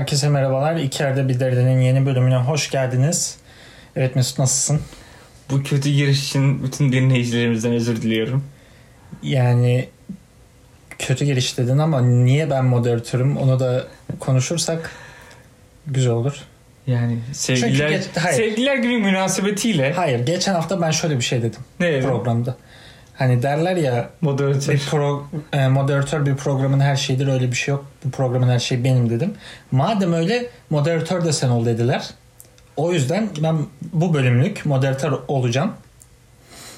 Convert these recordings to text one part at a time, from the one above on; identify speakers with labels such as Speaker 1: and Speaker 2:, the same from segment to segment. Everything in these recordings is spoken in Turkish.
Speaker 1: Herkese merhabalar. İki Yerde Bir Derde'nin yeni bölümüne hoş geldiniz. Evet Mesut nasılsın?
Speaker 2: Bu kötü giriş için bütün dinleyicilerimizden özür diliyorum.
Speaker 1: Yani kötü giriş dedin ama niye ben moderatörüm onu da konuşursak güzel olur.
Speaker 2: Yani sevgililer,
Speaker 1: geç- hayır.
Speaker 2: sevgililer günü münasebetiyle
Speaker 1: Hayır geçen hafta ben şöyle bir şey dedim
Speaker 2: ne
Speaker 1: programda. Hani derler ya
Speaker 2: Moderatör.
Speaker 1: bir pro, e, moderatör bir programın her şeyidir öyle bir şey yok. Bu programın her şeyi benim dedim. Madem öyle moderatör de sen ol dediler. O yüzden ben bu bölümlük moderatör olacağım.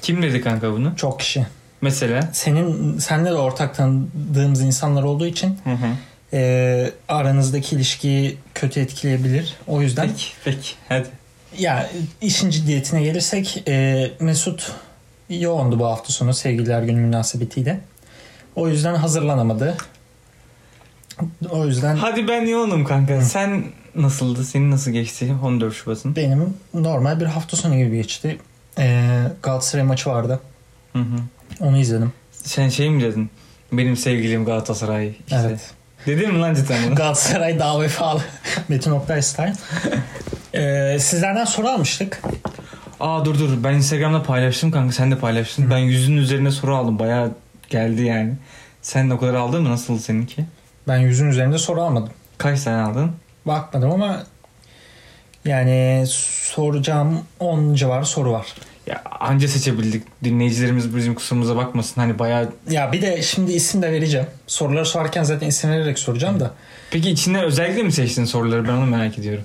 Speaker 2: Kim dedi kanka bunu?
Speaker 1: Çok kişi.
Speaker 2: Mesela.
Speaker 1: Senin senle de ortak tanıdığımız insanlar olduğu için
Speaker 2: Hı hı.
Speaker 1: e, aranızdaki ilişkiyi kötü etkileyebilir. O yüzden
Speaker 2: Peki, peki. Hadi.
Speaker 1: ya işin ciddiyetine gelirsek e, Mesut yoğundu bu hafta sonu sevgililer günü münasebetiyle. O yüzden hazırlanamadı. O yüzden
Speaker 2: Hadi ben yoğunum kanka. Sen nasıldı? Senin nasıl geçti 14 Şubat'ın?
Speaker 1: benim normal bir hafta sonu gibi geçti. E, Galatasaray maçı vardı.
Speaker 2: Hı hı.
Speaker 1: Onu izledim.
Speaker 2: Sen şey mi dedin? Benim sevgilim Galatasaray. işte.
Speaker 1: Evet.
Speaker 2: Dedin mi lan cidden bunu?
Speaker 1: Galatasaray daha vefalı. Metin Oktay Style. E, sizlerden soru almıştık.
Speaker 2: Aa dur dur ben Instagram'da paylaştım kanka sen de paylaştın. Ben yüzün üzerine soru aldım. Bayağı geldi yani. Sen de o kadar aldın mı? Nasıl seninki?
Speaker 1: Ben yüzün üzerinde soru almadım.
Speaker 2: Kaç tane aldın?
Speaker 1: Bakmadım ama yani soracağım 10 civarı soru var.
Speaker 2: Ya anca seçebildik. Dinleyicilerimiz bizim kusurumuza bakmasın. Hani bayağı...
Speaker 1: Ya bir de şimdi isim de vereceğim. Soruları sorarken zaten isim vererek soracağım da.
Speaker 2: Peki içinden özellikle mi seçtin soruları? Ben onu merak ediyorum.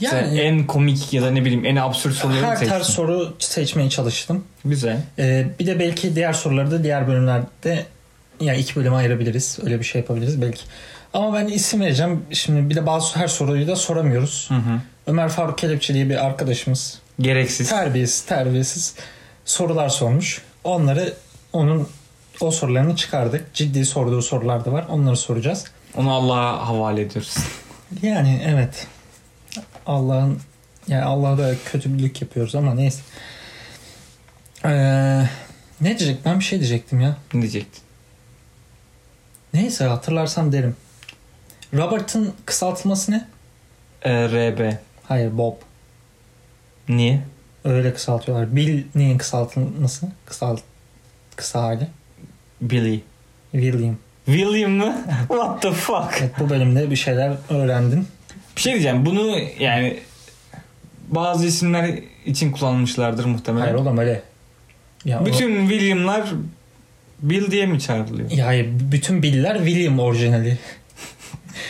Speaker 2: Sen
Speaker 1: Yani
Speaker 2: en komik ya da ne bileyim en absürt soruları
Speaker 1: her
Speaker 2: seçtin?
Speaker 1: tarz soru seçmeye çalıştım.
Speaker 2: Güzel.
Speaker 1: Ee, bir de belki diğer soruları da diğer bölümlerde yani iki bölüme ayırabiliriz. Öyle bir şey yapabiliriz belki. Ama ben isim vereceğim. Şimdi bir de bazı her soruyu da soramıyoruz.
Speaker 2: Hı hı.
Speaker 1: Ömer Faruk Kelepçi diye bir arkadaşımız
Speaker 2: Gereksiz.
Speaker 1: terbiyesiz terbiyesiz sorular sormuş. Onları onun o sorularını çıkardık. Ciddi sorduğu sorular da var. Onları soracağız.
Speaker 2: Onu Allah'a havale ediyoruz.
Speaker 1: Yani evet. Allah'ın yani Allah'a da kötülük yapıyoruz ama neyse. Ee, ne diyecek? Ben bir şey diyecektim ya.
Speaker 2: Ne diyecektin?
Speaker 1: Neyse hatırlarsam derim. Robert'ın kısaltılması ne?
Speaker 2: Ee, RB.
Speaker 1: Hayır Bob.
Speaker 2: Niye?
Speaker 1: Öyle kısaltıyorlar. Bill neyin kısaltılması? Kısalt kısa hali.
Speaker 2: Billy.
Speaker 1: William.
Speaker 2: William mı? What the fuck?
Speaker 1: Evet, bu bölümde bir şeyler öğrendin.
Speaker 2: Bir şey diyeceğim. Bunu yani bazı isimler için kullanmışlardır muhtemelen.
Speaker 1: Hayır oğlum öyle. Ya, o-
Speaker 2: Bütün William'lar Bill diye mi çağrılıyor?
Speaker 1: ya hayır, bütün Bill'ler William orijinali.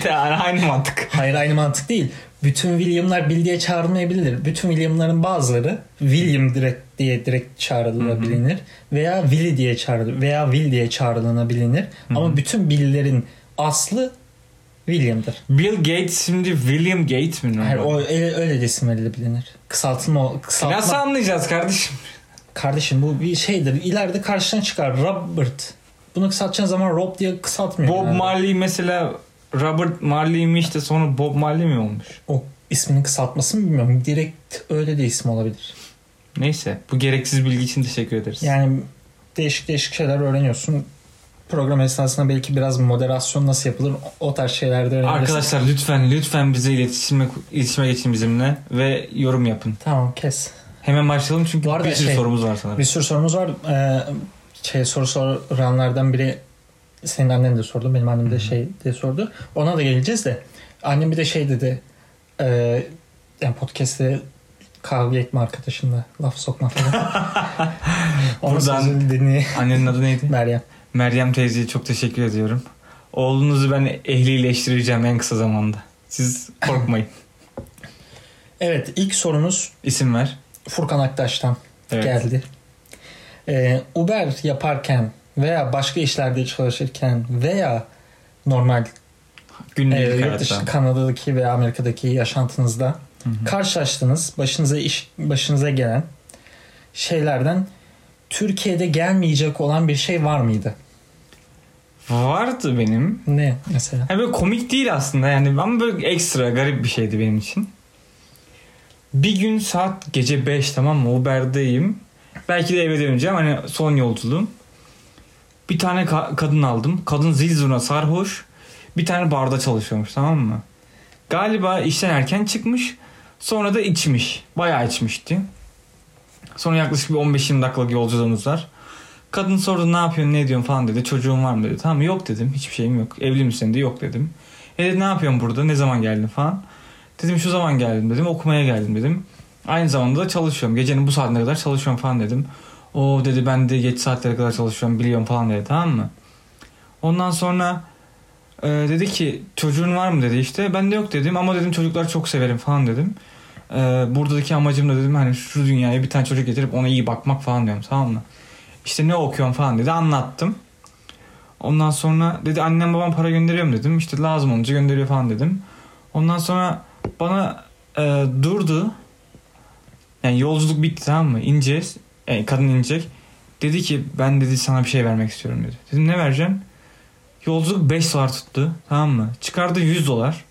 Speaker 2: Yani aynı mantık.
Speaker 1: Hayır aynı mantık değil. Bütün William'lar Bill diye çağrılmayabilir. Bütün William'ların bazıları William direkt diye direkt çağrılabilir veya Willy diye çağrılır veya Will diye çağrılınabilir. Ama bütün Bill'lerin aslı William'dır.
Speaker 2: Bill Gates şimdi William Gates mi?
Speaker 1: Hayır o öyle, öyle de isim verilebilir. Kısaltma o- kısaltma.
Speaker 2: Nasıl anlayacağız kardeşim?
Speaker 1: Kardeşim bu bir şeydir. İleride karşına çıkar Robert. Bunu kısaltacağın zaman Rob diye kısaltmıyor.
Speaker 2: Bob
Speaker 1: genelde.
Speaker 2: Marley mesela Robert Marley'miş de sonra Bob Marley mi olmuş?
Speaker 1: O isminin kısaltmasını bilmiyorum. Direkt öyle de isim olabilir.
Speaker 2: Neyse bu gereksiz bilgi için teşekkür ederiz.
Speaker 1: Yani değişik değişik şeyler öğreniyorsun. Program esnasında belki biraz moderasyon nasıl yapılır o tarz şeyler de öğrenirsin.
Speaker 2: Arkadaşlar lütfen lütfen bize iletişime, iletişime geçin bizimle ve yorum yapın.
Speaker 1: Tamam kes.
Speaker 2: Hemen başlayalım çünkü bir sürü
Speaker 1: şey-
Speaker 2: sorumuz var sanırım.
Speaker 1: Bir sürü sorumuz var. Ee, şey soru soranlardan biri senin annen de sordu. Benim annem de şey diye sordu. Ona da geleceğiz de. Annem bir de şey dedi. E, yani podcast'te kavga etme arkadaşınla laf sokma falan. Onun
Speaker 2: Buradan-. Annenin adı neydi?
Speaker 1: Meryem.
Speaker 2: Meryem teyzeye çok teşekkür ediyorum. Oğlunuzu ben ehlileştireceğim en kısa zamanda. Siz korkmayın.
Speaker 1: Evet ilk sorumuz
Speaker 2: İsim ver.
Speaker 1: Furkan Aktaş'tan
Speaker 2: Evet.
Speaker 1: geldi. Ee, Uber yaparken veya başka işlerde çalışırken veya normal
Speaker 2: Günlük
Speaker 1: e, yurt dışı Kanada'daki veya Amerika'daki yaşantınızda
Speaker 2: Hı hı.
Speaker 1: karşılaştığınız başınıza iş başınıza gelen şeylerden Türkiye'de gelmeyecek olan bir şey var mıydı?
Speaker 2: Vardı benim.
Speaker 1: Ne mesela?
Speaker 2: Yani böyle komik değil aslında yani ama böyle ekstra garip bir şeydi benim için. Bir gün saat gece 5 tamam mı Uber'deyim. Belki de eve döneceğim hani son yolculuğum. Bir tane ka- kadın aldım. Kadın zil zurna sarhoş. Bir tane barda çalışıyormuş tamam mı? Galiba işten erken çıkmış. Sonra da içmiş. Bayağı içmişti. Sonra yaklaşık bir 15-20 dakikalık yolculuğumuz var. Kadın sordu ne yapıyorsun ne ediyorsun falan dedi. Çocuğun var mı dedi. Tamam yok dedim. Hiçbir şeyim yok. Evli misin dedi. Yok dedim. E dedi ne yapıyorsun burada? Ne zaman geldin falan. Dedim şu zaman geldim dedim. Okumaya geldim dedim. Aynı zamanda da çalışıyorum. Gecenin bu saatine kadar çalışıyorum falan dedim. O dedi ben de geç saatlere kadar çalışıyorum biliyorum falan dedi tamam mı? Ondan sonra e, dedi ki çocuğun var mı dedi işte. Ben de yok dedim ama dedim çocuklar çok severim falan dedim. E, buradaki amacım da dedim hani şu dünyaya bir tane çocuk getirip ona iyi bakmak falan diyorum tamam mı? İşte ne okuyorum falan dedi anlattım. Ondan sonra dedi annem babam para gönderiyorum dedim. İşte lazım olunca gönderiyor falan dedim. Ondan sonra bana e, durdu. Yani yolculuk bitti tamam mı? İneceğiz. Yani kadın inecek. Dedi ki ben dedi sana bir şey vermek istiyorum dedi. Dedim ne vereceksin? Yolculuk 5 dolar tuttu. Tamam mı? Çıkardı 100 dolar.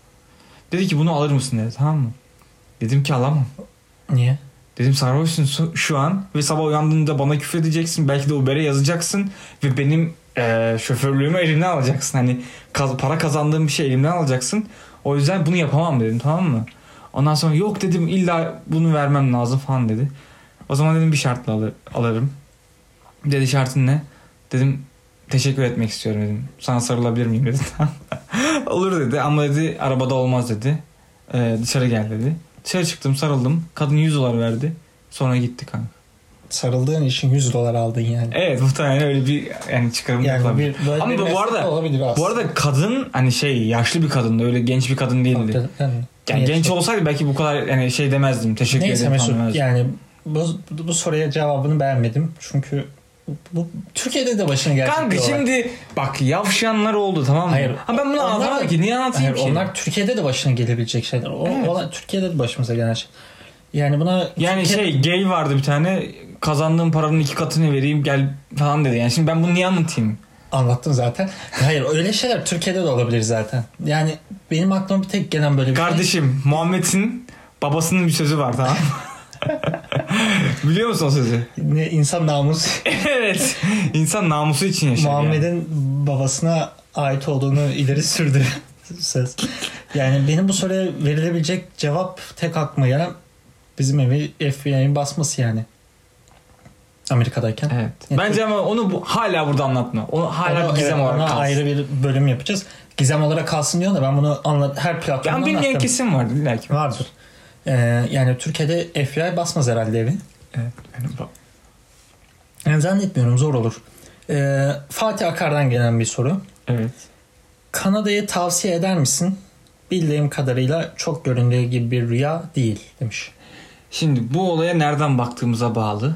Speaker 2: Dedi ki bunu alır mısın dedi tamam mı? Dedim ki alamam.
Speaker 1: Niye?
Speaker 2: Dedim sarhoşsun su- şu an ve sabah uyandığında bana küfür edeceksin. Belki de Uber'e yazacaksın ve benim eee, şoförlüğümü elimden alacaksın. Hani kaz- para kazandığım bir şey elimden alacaksın. O yüzden bunu yapamam dedim tamam mı? Ondan sonra yok dedim illa bunu vermem lazım falan dedi. O zaman dedim bir şartla alır, alırım. Dedi şartın ne? Dedim teşekkür etmek istiyorum dedim. Sana sarılabilir miyim dedi. Olur dedi ama dedi arabada olmaz dedi. Ee, dışarı gel dedi. Dışarı çıktım sarıldım. Kadın 100 dolar verdi. Sonra gitti kanka.
Speaker 1: Sarıldığın için 100 dolar aldın yani.
Speaker 2: Evet muhtemelen öyle bir yani çıkarım
Speaker 1: Yani
Speaker 2: yapılabilir.
Speaker 1: bir,
Speaker 2: Ama
Speaker 1: bir
Speaker 2: bu arada-
Speaker 1: olabilir.
Speaker 2: Bu arada kadın hani şey yaşlı bir kadındı öyle genç bir kadın değildi.
Speaker 1: Yani,
Speaker 2: Yani
Speaker 1: neyse.
Speaker 2: genç olsaydı belki bu kadar yani şey demezdim. Teşekkür
Speaker 1: Neyse
Speaker 2: ederim falan
Speaker 1: Mesut yani bu, bu soruya cevabını beğenmedim. Çünkü bu Türkiye'de de başına gelecek
Speaker 2: Kanka şimdi bak yavşayanlar oldu tamam mı?
Speaker 1: Hayır.
Speaker 2: Ha ben bunu anlamadım ki. Niye anlatayım
Speaker 1: Hayır,
Speaker 2: ki?
Speaker 1: onlar Türkiye'de de başına gelebilecek şeyler. O,
Speaker 2: Evet.
Speaker 1: olay Türkiye'de de başımıza gelen şey. Yani buna
Speaker 2: Yani
Speaker 1: Türkiye-
Speaker 2: şey gay vardı bir tane kazandığım paranın iki katını vereyim gel falan dedi. Yani şimdi ben bunu niye anlatayım?
Speaker 1: anlattım zaten. Hayır öyle şeyler Türkiye'de de olabilir zaten. Yani benim aklıma bir tek gelen böyle bir şey.
Speaker 2: Kardeşim Muhammed'in babasının bir sözü var tamam? Biliyor musun o sözü?
Speaker 1: Ne, insan namus
Speaker 2: evet. İnsan namusu için yaşar. yani.
Speaker 1: Muhammed'in babasına ait olduğunu ileri sürdü söz. Yani benim bu soruya verilebilecek cevap tek aklıma gelen bizim evi FBI'nin basması yani. Amerika'dayken.
Speaker 2: Evet.
Speaker 1: Evet.
Speaker 2: Bence ama onu bu, hala burada anlatma. Onu hala bir gizem
Speaker 1: evet,
Speaker 2: olarak kalsın.
Speaker 1: ayrı bir bölüm yapacağız. Gizem olarak kalsın diyor da ben bunu anlat her platformda
Speaker 2: Ben bilmeyen
Speaker 1: anlattım.
Speaker 2: kesim vardı illa ki.
Speaker 1: Vardır. Ee, yani Türkiye'de FBI basmaz herhalde evi.
Speaker 2: Evet. Yani
Speaker 1: zannetmiyorum zor olur. Ee, Fatih Akar'dan gelen bir soru.
Speaker 2: Evet.
Speaker 1: Kanada'yı tavsiye eder misin? Bildiğim kadarıyla çok göründüğü gibi bir rüya değil demiş.
Speaker 2: Şimdi bu olaya nereden baktığımıza bağlı.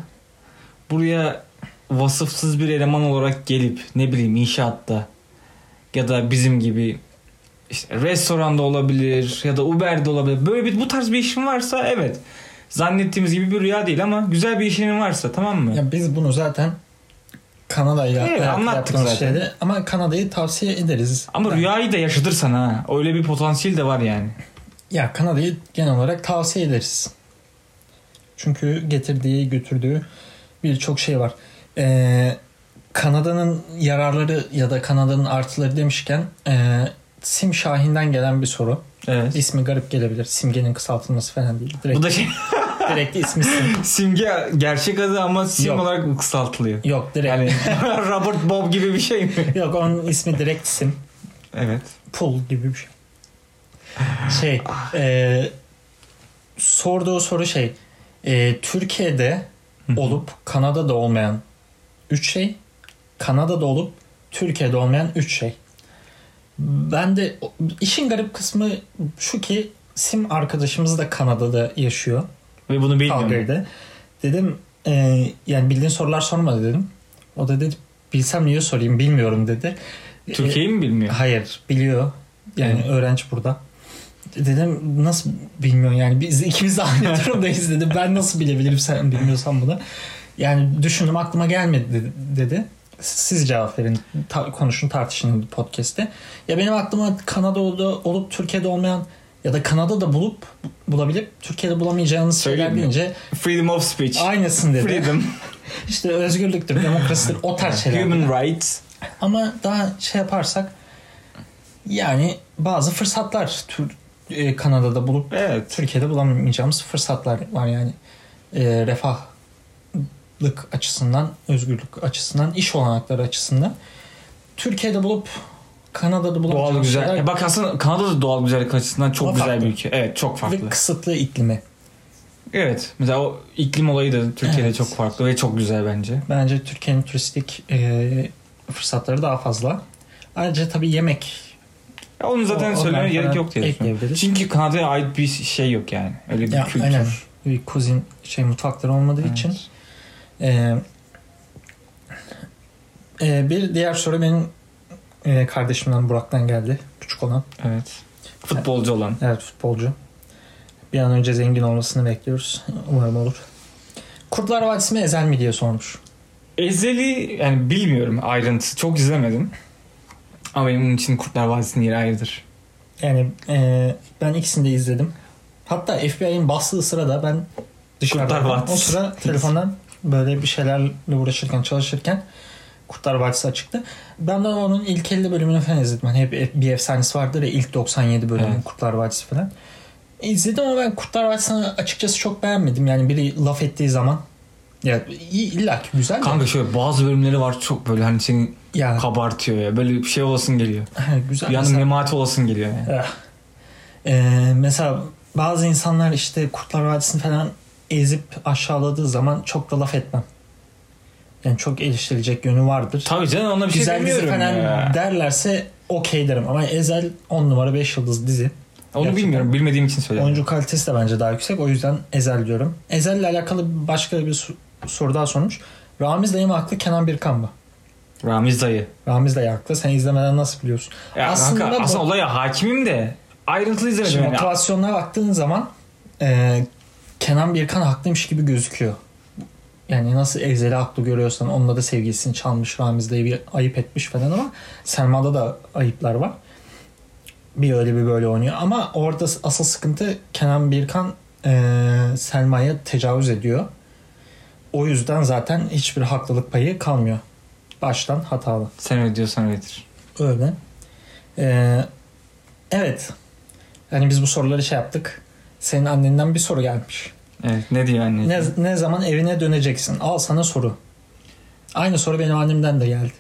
Speaker 2: Buraya vasıfsız bir eleman olarak gelip ne bileyim inşaatta ya da bizim gibi işte restoranda olabilir ya da Uber'de olabilir. Böyle bir bu tarz bir işin varsa evet. Zannettiğimiz gibi bir rüya değil ama güzel bir işinin varsa tamam mı?
Speaker 1: Ya biz bunu zaten Kanada'yla
Speaker 2: Evet, anlattık zaten.
Speaker 1: şeyde ama Kanada'yı tavsiye ederiz.
Speaker 2: Ama
Speaker 1: Yani-
Speaker 2: rüyayı da yaşatırsan ha. Öyle bir potansiyel de var yani.
Speaker 1: Ya Kanada'yı genel olarak tavsiye ederiz. Çünkü getirdiği götürdüğü birçok şey var. Ee, Kanada'nın yararları ya da Kanada'nın artıları demişken e, Sim Şahin'den gelen bir soru.
Speaker 2: Evet.
Speaker 1: İsmi garip gelebilir. Simgenin kısaltılması falan değil. Direkt,
Speaker 2: Bu da şey
Speaker 1: direkt ismi Sim.
Speaker 2: simge gerçek adı ama sim
Speaker 1: Yok.
Speaker 2: olarak kısaltılıyor.
Speaker 1: Yok direkt.
Speaker 2: Yani Robert Bob gibi bir şey mi?
Speaker 1: Yok onun ismi direkt Sim.
Speaker 2: Evet.
Speaker 1: Pul gibi bir şey. Şey e, sorduğu soru şey e, Türkiye'de olup Kanada'da olmayan 3 şey Kanada'da olup Türkiye'de olmayan 3 şey. Ben de işin garip kısmı şu ki Sim arkadaşımız da Kanada'da yaşıyor.
Speaker 2: Ve bunu.
Speaker 1: Calgary'de. Dedim e, yani bildiğin sorular sorma dedim. O da dedi bilsem niye sorayım bilmiyorum dedi.
Speaker 2: Türkiye'yi mi bilmiyor?
Speaker 1: Hayır biliyor. Yani
Speaker 2: Evet.
Speaker 1: öğrenci burada. Dedim nasıl bilmiyorsun yani biz ikimiz de aynı durumdayız dedim. Ben nasıl bilebilirim sen bilmiyorsan bunu. Yani düşündüm aklıma gelmedi dedi. Siz cevap verin. Ta- konuşun tartışın podcast'te. Ya benim aklıma Kanada'da olup Türkiye'de olmayan ya da Kanada'da bulup bulabilip Türkiye'de bulamayacağınız şeyler deyince
Speaker 2: Freedom of speech.
Speaker 1: aynısın dedi.
Speaker 2: Freedom.
Speaker 1: İşte özgürlüktür, demokrasidir o tarz şeyler.
Speaker 2: Human rights.
Speaker 1: Ama daha şey yaparsak yani bazı fırsatlar tür- e, Kanada'da bulup
Speaker 2: Evet.
Speaker 1: Türkiye'de bulamayacağımız fırsatlar var yani. E, refahlık açısından, özgürlük açısından, iş olanakları açısından. Türkiye'de bulup Kanada'da
Speaker 2: Doğal
Speaker 1: bulamayacağımız
Speaker 2: güzel.
Speaker 1: şeyler
Speaker 2: Ya bak aslında Kanada doğal güzellik açısından çok güzel
Speaker 1: farklı.
Speaker 2: bir ülke. Evet çok farklı.
Speaker 1: ve kısıtlı iklimi.
Speaker 2: Evet. Mesela o iklim olayı da Türkiye'de
Speaker 1: Evet.
Speaker 2: çok farklı ve çok güzel bence.
Speaker 1: Bence Türkiye'nin turistik e, fırsatları daha fazla. Ayrıca tabii yemek
Speaker 2: Ya onu zaten
Speaker 1: O-
Speaker 2: söylemeye gerek yok diye düşünüyorum. Çünkü Kanada'ya ait bir şey yok yani. Öyle bir
Speaker 1: Ya,
Speaker 2: kültür.
Speaker 1: aynen. bir kuzin şey mutfakları olmadığı
Speaker 2: Evet.
Speaker 1: için e, e, bir diğer soru benim e, kardeşimden Burak'tan geldi. Küçük olan.
Speaker 2: Evet. Futbolcu olan.
Speaker 1: Evet futbolcu. Bir an önce zengin olmasını bekliyoruz. Umarım olur. Kurtlar Vadisi mi Ezel mi diye sormuş.
Speaker 2: Ezeli yani bilmiyorum ayrıntısı. Çok izlemedim. Ama benim için Kurtlar Vadisi'nin yeri ayrıdır.
Speaker 1: Yani e, ben ikisini de izledim. Hatta FBI'nin bastığı sırada ben dışarıda o sıra telefondan böyle bir şeylerle uğraşırken çalışırken Kurtlar Vadisi açıktı. Ben de onun ilk 50 bölümünü falan izledim. Hani hep bir efsanesi vardır ya ilk 97 bölümü
Speaker 2: Evet.
Speaker 1: Kurtlar Vadisi falan. İzledim ama ben Kurtlar Vadisi'ni açıkçası çok beğenmedim. Yani biri laf ettiği zaman ya illa ki güzel.
Speaker 2: Kanka şöyle bazı bölümleri var çok böyle hani seni
Speaker 1: ya
Speaker 2: kabartıyor ya. Böyle bir şey olasın geliyor.
Speaker 1: güzel.
Speaker 2: Anda
Speaker 1: Mesela-
Speaker 2: memati olasın geliyor yani.
Speaker 1: Eh. Ee, mesela bazı insanlar işte Kurtlar Vadisi'ni falan ezip aşağıladığı zaman çok da laf etmem. Yani çok eleştirilecek yönü vardır.
Speaker 2: Tabii canım ona bir şey
Speaker 1: Güzel dizi
Speaker 2: demiyorum
Speaker 1: falan
Speaker 2: ya.
Speaker 1: derlerse okey derim. Ama Ezel 10 numara 5 yıldız dizi.
Speaker 2: Onu
Speaker 1: Gerçekten.
Speaker 2: bilmiyorum. Bilmediğim için söylüyorum.
Speaker 1: Oyuncu kalitesi de bence daha yüksek. O yüzden Ezel diyorum. Ezel ile alakalı başka bir soru daha sormuş. Ramiz dayı mı haklı Kenan Birkan mı?
Speaker 2: Ramiz dayı.
Speaker 1: Ramiz dayı haklı. Sen izlemeden nasıl biliyorsun?
Speaker 2: Ya
Speaker 1: Aslında
Speaker 2: aslında,
Speaker 1: bu-
Speaker 2: aslında olaya hakimim de ayrıntılı izlemedim.
Speaker 1: Şimdi
Speaker 2: Yani.
Speaker 1: motivasyonuna baktığın zaman e, Kenan Birkan haklıymış gibi gözüküyor. Yani nasıl Ezel'i haklı görüyorsan onunla da sevgilisini çalmış Ramiz dayı bir ayıp etmiş falan ama Selma'da da ayıplar var. Bir öyle bir böyle oynuyor ama orada asıl sıkıntı Kenan Birkan e, Selma'ya tecavüz ediyor. O yüzden zaten hiçbir haklılık payı kalmıyor. Baştan hatalı.
Speaker 2: Sen öyle diyorsan öyledir.
Speaker 1: Öyle. Ee, evet. Yani biz bu soruları şey yaptık. Senin annenden bir soru gelmiş.
Speaker 2: Evet ne diyor anne?
Speaker 1: Ne, ne zaman evine döneceksin? Al sana soru. Aynı soru benim annemden de geldi.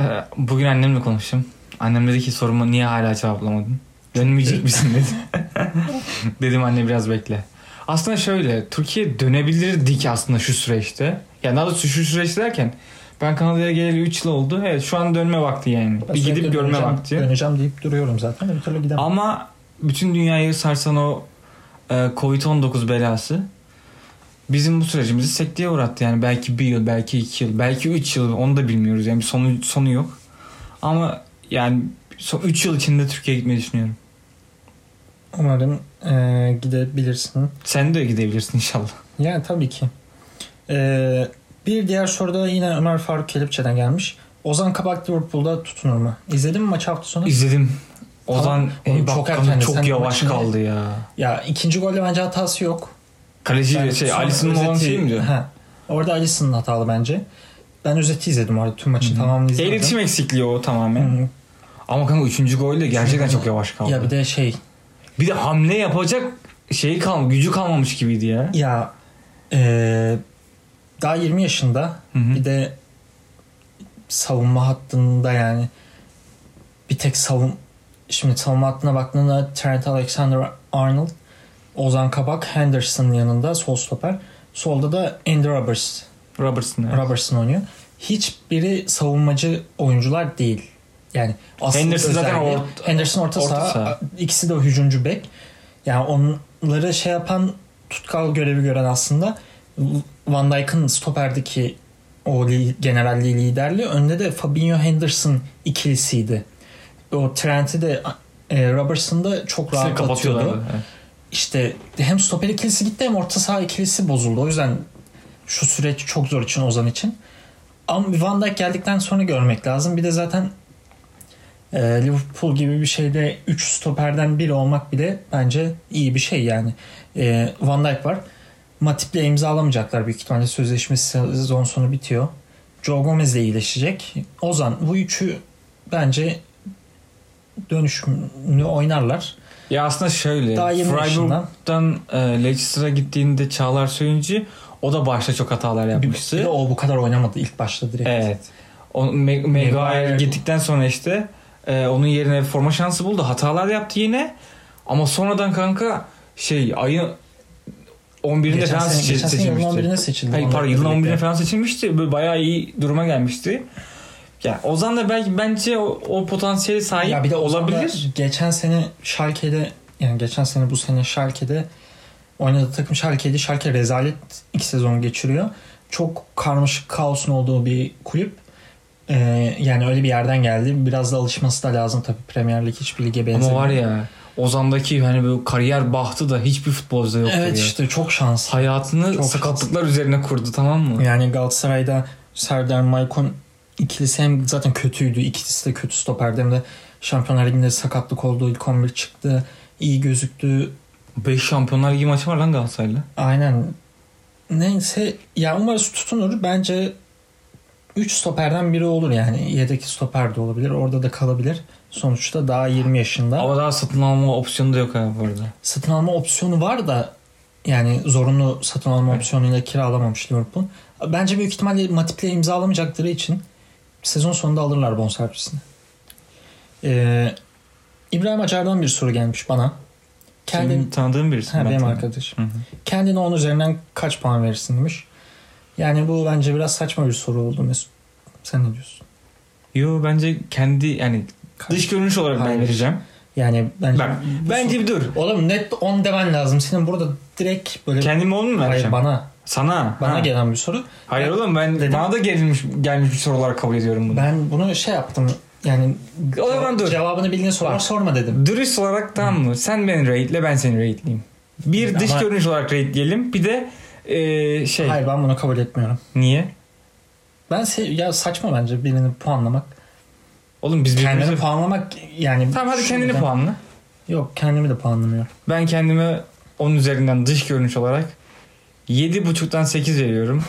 Speaker 2: Ee, Bugün annemle konuştum. Annem dedi ki sorumu niye hala cevaplamadın? Dönmeyecek misin dedi. Dedim anne biraz bekle. Aslında şöyle Türkiye dönebilirdik aslında şu süreçte. Yani daha doğrusu şu süreçte derken ben Kanada'ya geleli 3 yıl oldu. Evet şu an dönme vakti yani.
Speaker 1: Ben
Speaker 2: bir gidip görme
Speaker 1: döneceğim,
Speaker 2: vakti.
Speaker 1: Döneceğim deyip duruyorum zaten. Bir türlü gidemem.
Speaker 2: Ama bütün dünyayı sarsan o Covid-19 belası bizim bu sürecimizi sekteye uğrattı. Yani belki bir yıl, belki iki yıl, belki üç yıl onu da bilmiyoruz. Yani sonu, sonu yok. Ama yani son 3 yıl içinde Türkiye'ye gitmeyi düşünüyorum.
Speaker 1: Umarım e, gidebilirsin.
Speaker 2: Sen de gidebilirsin inşallah.
Speaker 1: Yani tabii ki. Ee, bir diğer soruda yine Ömer Faruk Kelepçe'den gelmiş. Ozan Kabak Liverpool'da tutunur mu? İzledin mi maçı hafta sonu?
Speaker 2: İzledim. Ozan
Speaker 1: Oğlum çok erken.
Speaker 2: çok yavaş
Speaker 1: maçını-
Speaker 2: kaldı ya.
Speaker 1: Ya ikinci golde bence hatası yok.
Speaker 2: Kaleci
Speaker 1: Ben
Speaker 2: şey
Speaker 1: sonra
Speaker 2: Alison'un olan şey mi diyor?
Speaker 1: Ha. Orada Alisson'un hatalı bence. Ben özeti izledim orada. Tüm maçın tamamını izlemedim.
Speaker 2: İletişim eksikliği o tamamen.
Speaker 1: Hı hı.
Speaker 2: Ama kanka 3. golde gerçekten çok yavaş kaldı.
Speaker 1: Ya bir de şey
Speaker 2: Bir de hamle yapacak şeyi kal gücü kalmamış gibiydi ya.
Speaker 1: ya e, daha 20 yaşında
Speaker 2: Hı hı.
Speaker 1: bir de savunma hattında yani bir tek savun şimdi savunma hattına baktığında Trent Alexander-Arnold Ozan Kabak Henderson'ın yanında sol stoper. Solda da Andy Roberts,
Speaker 2: Robertson. evet.
Speaker 1: Robertson oynuyor. Hiçbiri savunmacı oyuncular değil. Yani
Speaker 2: Henderson zaten orta-
Speaker 1: Henderson orta,
Speaker 2: orta
Speaker 1: saha,
Speaker 2: saha.
Speaker 1: ikisi de hücumcu bek. Yani onları şey yapan tutkal görevi gören aslında Van Dijk'ın stoperdeki o li- generalliği liderliği önde de Fabinho Henderson ikilisiydi. O Trent'i de e, Robertson da çok
Speaker 2: İkisini
Speaker 1: rahat atıyordu.
Speaker 2: Evet.
Speaker 1: İşte hem stoper ikilisi gitti hem orta saha ikilisi bozuldu. O yüzden şu süreç çok zor için Ozan için. Ama Van Dijk geldikten sonra görmek lazım. Bir de zaten e, Liverpool gibi bir şeyde 3 stoperden biri olmak bile bence iyi bir şey yani. E, Van Dijk var. Matip'le imzalamayacaklar büyük ihtimalle sözleşmesi sezon sonu bitiyor. Joe Gomez de iyileşecek. Ozan bu üçü bence dönüşümünü oynarlar.
Speaker 2: Ya aslında şöyle.
Speaker 1: Daha 20
Speaker 2: Freiburg'dan e, Leicester'a gittiğinde Çağlar Söyüncü o da başta çok hatalar
Speaker 1: Bir,
Speaker 2: yapmıştı.
Speaker 1: bir de o bu kadar oynamadı ilk başta direkt.
Speaker 2: Evet. O, Maguire
Speaker 1: Maguire-
Speaker 2: gittikten sonra işte e, onun yerine forma şansı buldu. Hatalar yaptı yine. Ama sonradan kanka şey ayın 11'inde
Speaker 1: Geçen
Speaker 2: falan
Speaker 1: sene,
Speaker 2: seçil-
Speaker 1: geçen sene yılın
Speaker 2: seçilmişti.
Speaker 1: 11'ine seçildi.
Speaker 2: Hayır pardon yılın
Speaker 1: birlikte.
Speaker 2: 11'ine falan seçilmişti. Böyle bayağı iyi duruma gelmişti. Yani Ozan da belki bence o, o potansiyeli sahip
Speaker 1: Ya bir de Ozan
Speaker 2: olabilir.
Speaker 1: geçen sene Schalke'de yani geçen sene bu sene Schalke'de oynadığı takım Schalke'ydi. Schalke rezalet iki sezon geçiriyor. Çok karmaşık kaosun olduğu bir kulüp. Ee, yani öyle bir yerden geldi. Biraz da alışması da lazım tabii Premier Lig hiçbir lige benzemiyor.
Speaker 2: Ama var ya Ozan'daki hani böyle kariyer bahtı da hiçbir futbolcuda yoktur
Speaker 1: Evet
Speaker 2: ya.
Speaker 1: işte çok şans.
Speaker 2: Hayatını
Speaker 1: Çok
Speaker 2: sakatlıklar üzerine kurdu tamam mı?
Speaker 1: Yani Galatasaray'da Serdar Maykon ikilisi hem zaten kötüydü. İkisi de kötü stoperdi hem de Şampiyonlar Ligi'nde sakatlık oldu. İlk 11 çıktı. iyi gözüktü.
Speaker 2: 5 Şampiyonlar Ligi maçı var lan Galatasaray'la.
Speaker 1: Aynen. Neyse ya umarız tutunur. Bence 3 stoperden biri olur yani. Yedek stoper de olabilir. Orada da kalabilir. Sonuçta daha 20 yaşında.
Speaker 2: Ama daha satın alma opsiyonu da yok ha bu arada.
Speaker 1: Satın alma opsiyonu var da yani zorunlu satın alma
Speaker 2: Evet.
Speaker 1: opsiyonuyla kiralamamış Liverpool. Bence büyük ihtimalle Matip'le imzalamayacakları için sezon sonunda alırlar bonservisini. Ee, İbrahim Acar'dan bir soru gelmiş bana.
Speaker 2: Senin
Speaker 1: Kendin,
Speaker 2: tanıdığın birisi.
Speaker 1: ha,
Speaker 2: ben
Speaker 1: benim
Speaker 2: tanıyorum.
Speaker 1: arkadaşım.
Speaker 2: Hı hı.
Speaker 1: Kendine 10 üzerinden kaç puan verirsin demiş. Yani bu bence biraz saçma bir soru oldu Mesut. Sen ne diyorsun?
Speaker 2: Yo bence kendi yani
Speaker 1: Kaç?
Speaker 2: dış görünüş olarak ben
Speaker 1: Hayır.
Speaker 2: vereceğim.
Speaker 1: Yani bence
Speaker 2: Bak, bence bir dur.
Speaker 1: Oğlum net 10 demen lazım. Senin burada direkt böyle
Speaker 2: Kendime onu mu
Speaker 1: Hayır
Speaker 2: vereceğim?
Speaker 1: bana
Speaker 2: Sana.
Speaker 1: bana
Speaker 2: Ha.
Speaker 1: gelen bir soru.
Speaker 2: Hayır oğlum ben
Speaker 1: Dedim.
Speaker 2: bana da gelmiş gelmiş bir soru olarak kabul ediyorum bunu.
Speaker 1: Ben bunu şey yaptım. Yani
Speaker 2: O zaman dur.
Speaker 1: cevabını bildiğin sorular
Speaker 2: Bak.
Speaker 1: sorma dedim.
Speaker 2: Dürüst olarak tamam mı? Sen beni rate'le ben seni rate'leyeyim. Bir dış
Speaker 1: Ama-
Speaker 2: görünüş olarak rate'leyelim. Bir de eee, şey.
Speaker 1: Hayır ben bunu kabul etmiyorum.
Speaker 2: Niye?
Speaker 1: Ben se- ya saçma bence birini puanlamak.
Speaker 2: Oğlum biz
Speaker 1: Kendini
Speaker 2: birbirimize...
Speaker 1: puanlamak yani
Speaker 2: Tamam hadi kendini puanla.
Speaker 1: Yok kendimi de puanlamıyorum.
Speaker 2: Ben kendime 10 üzerinden dış görünüş olarak 7.5'tan 8 veriyorum.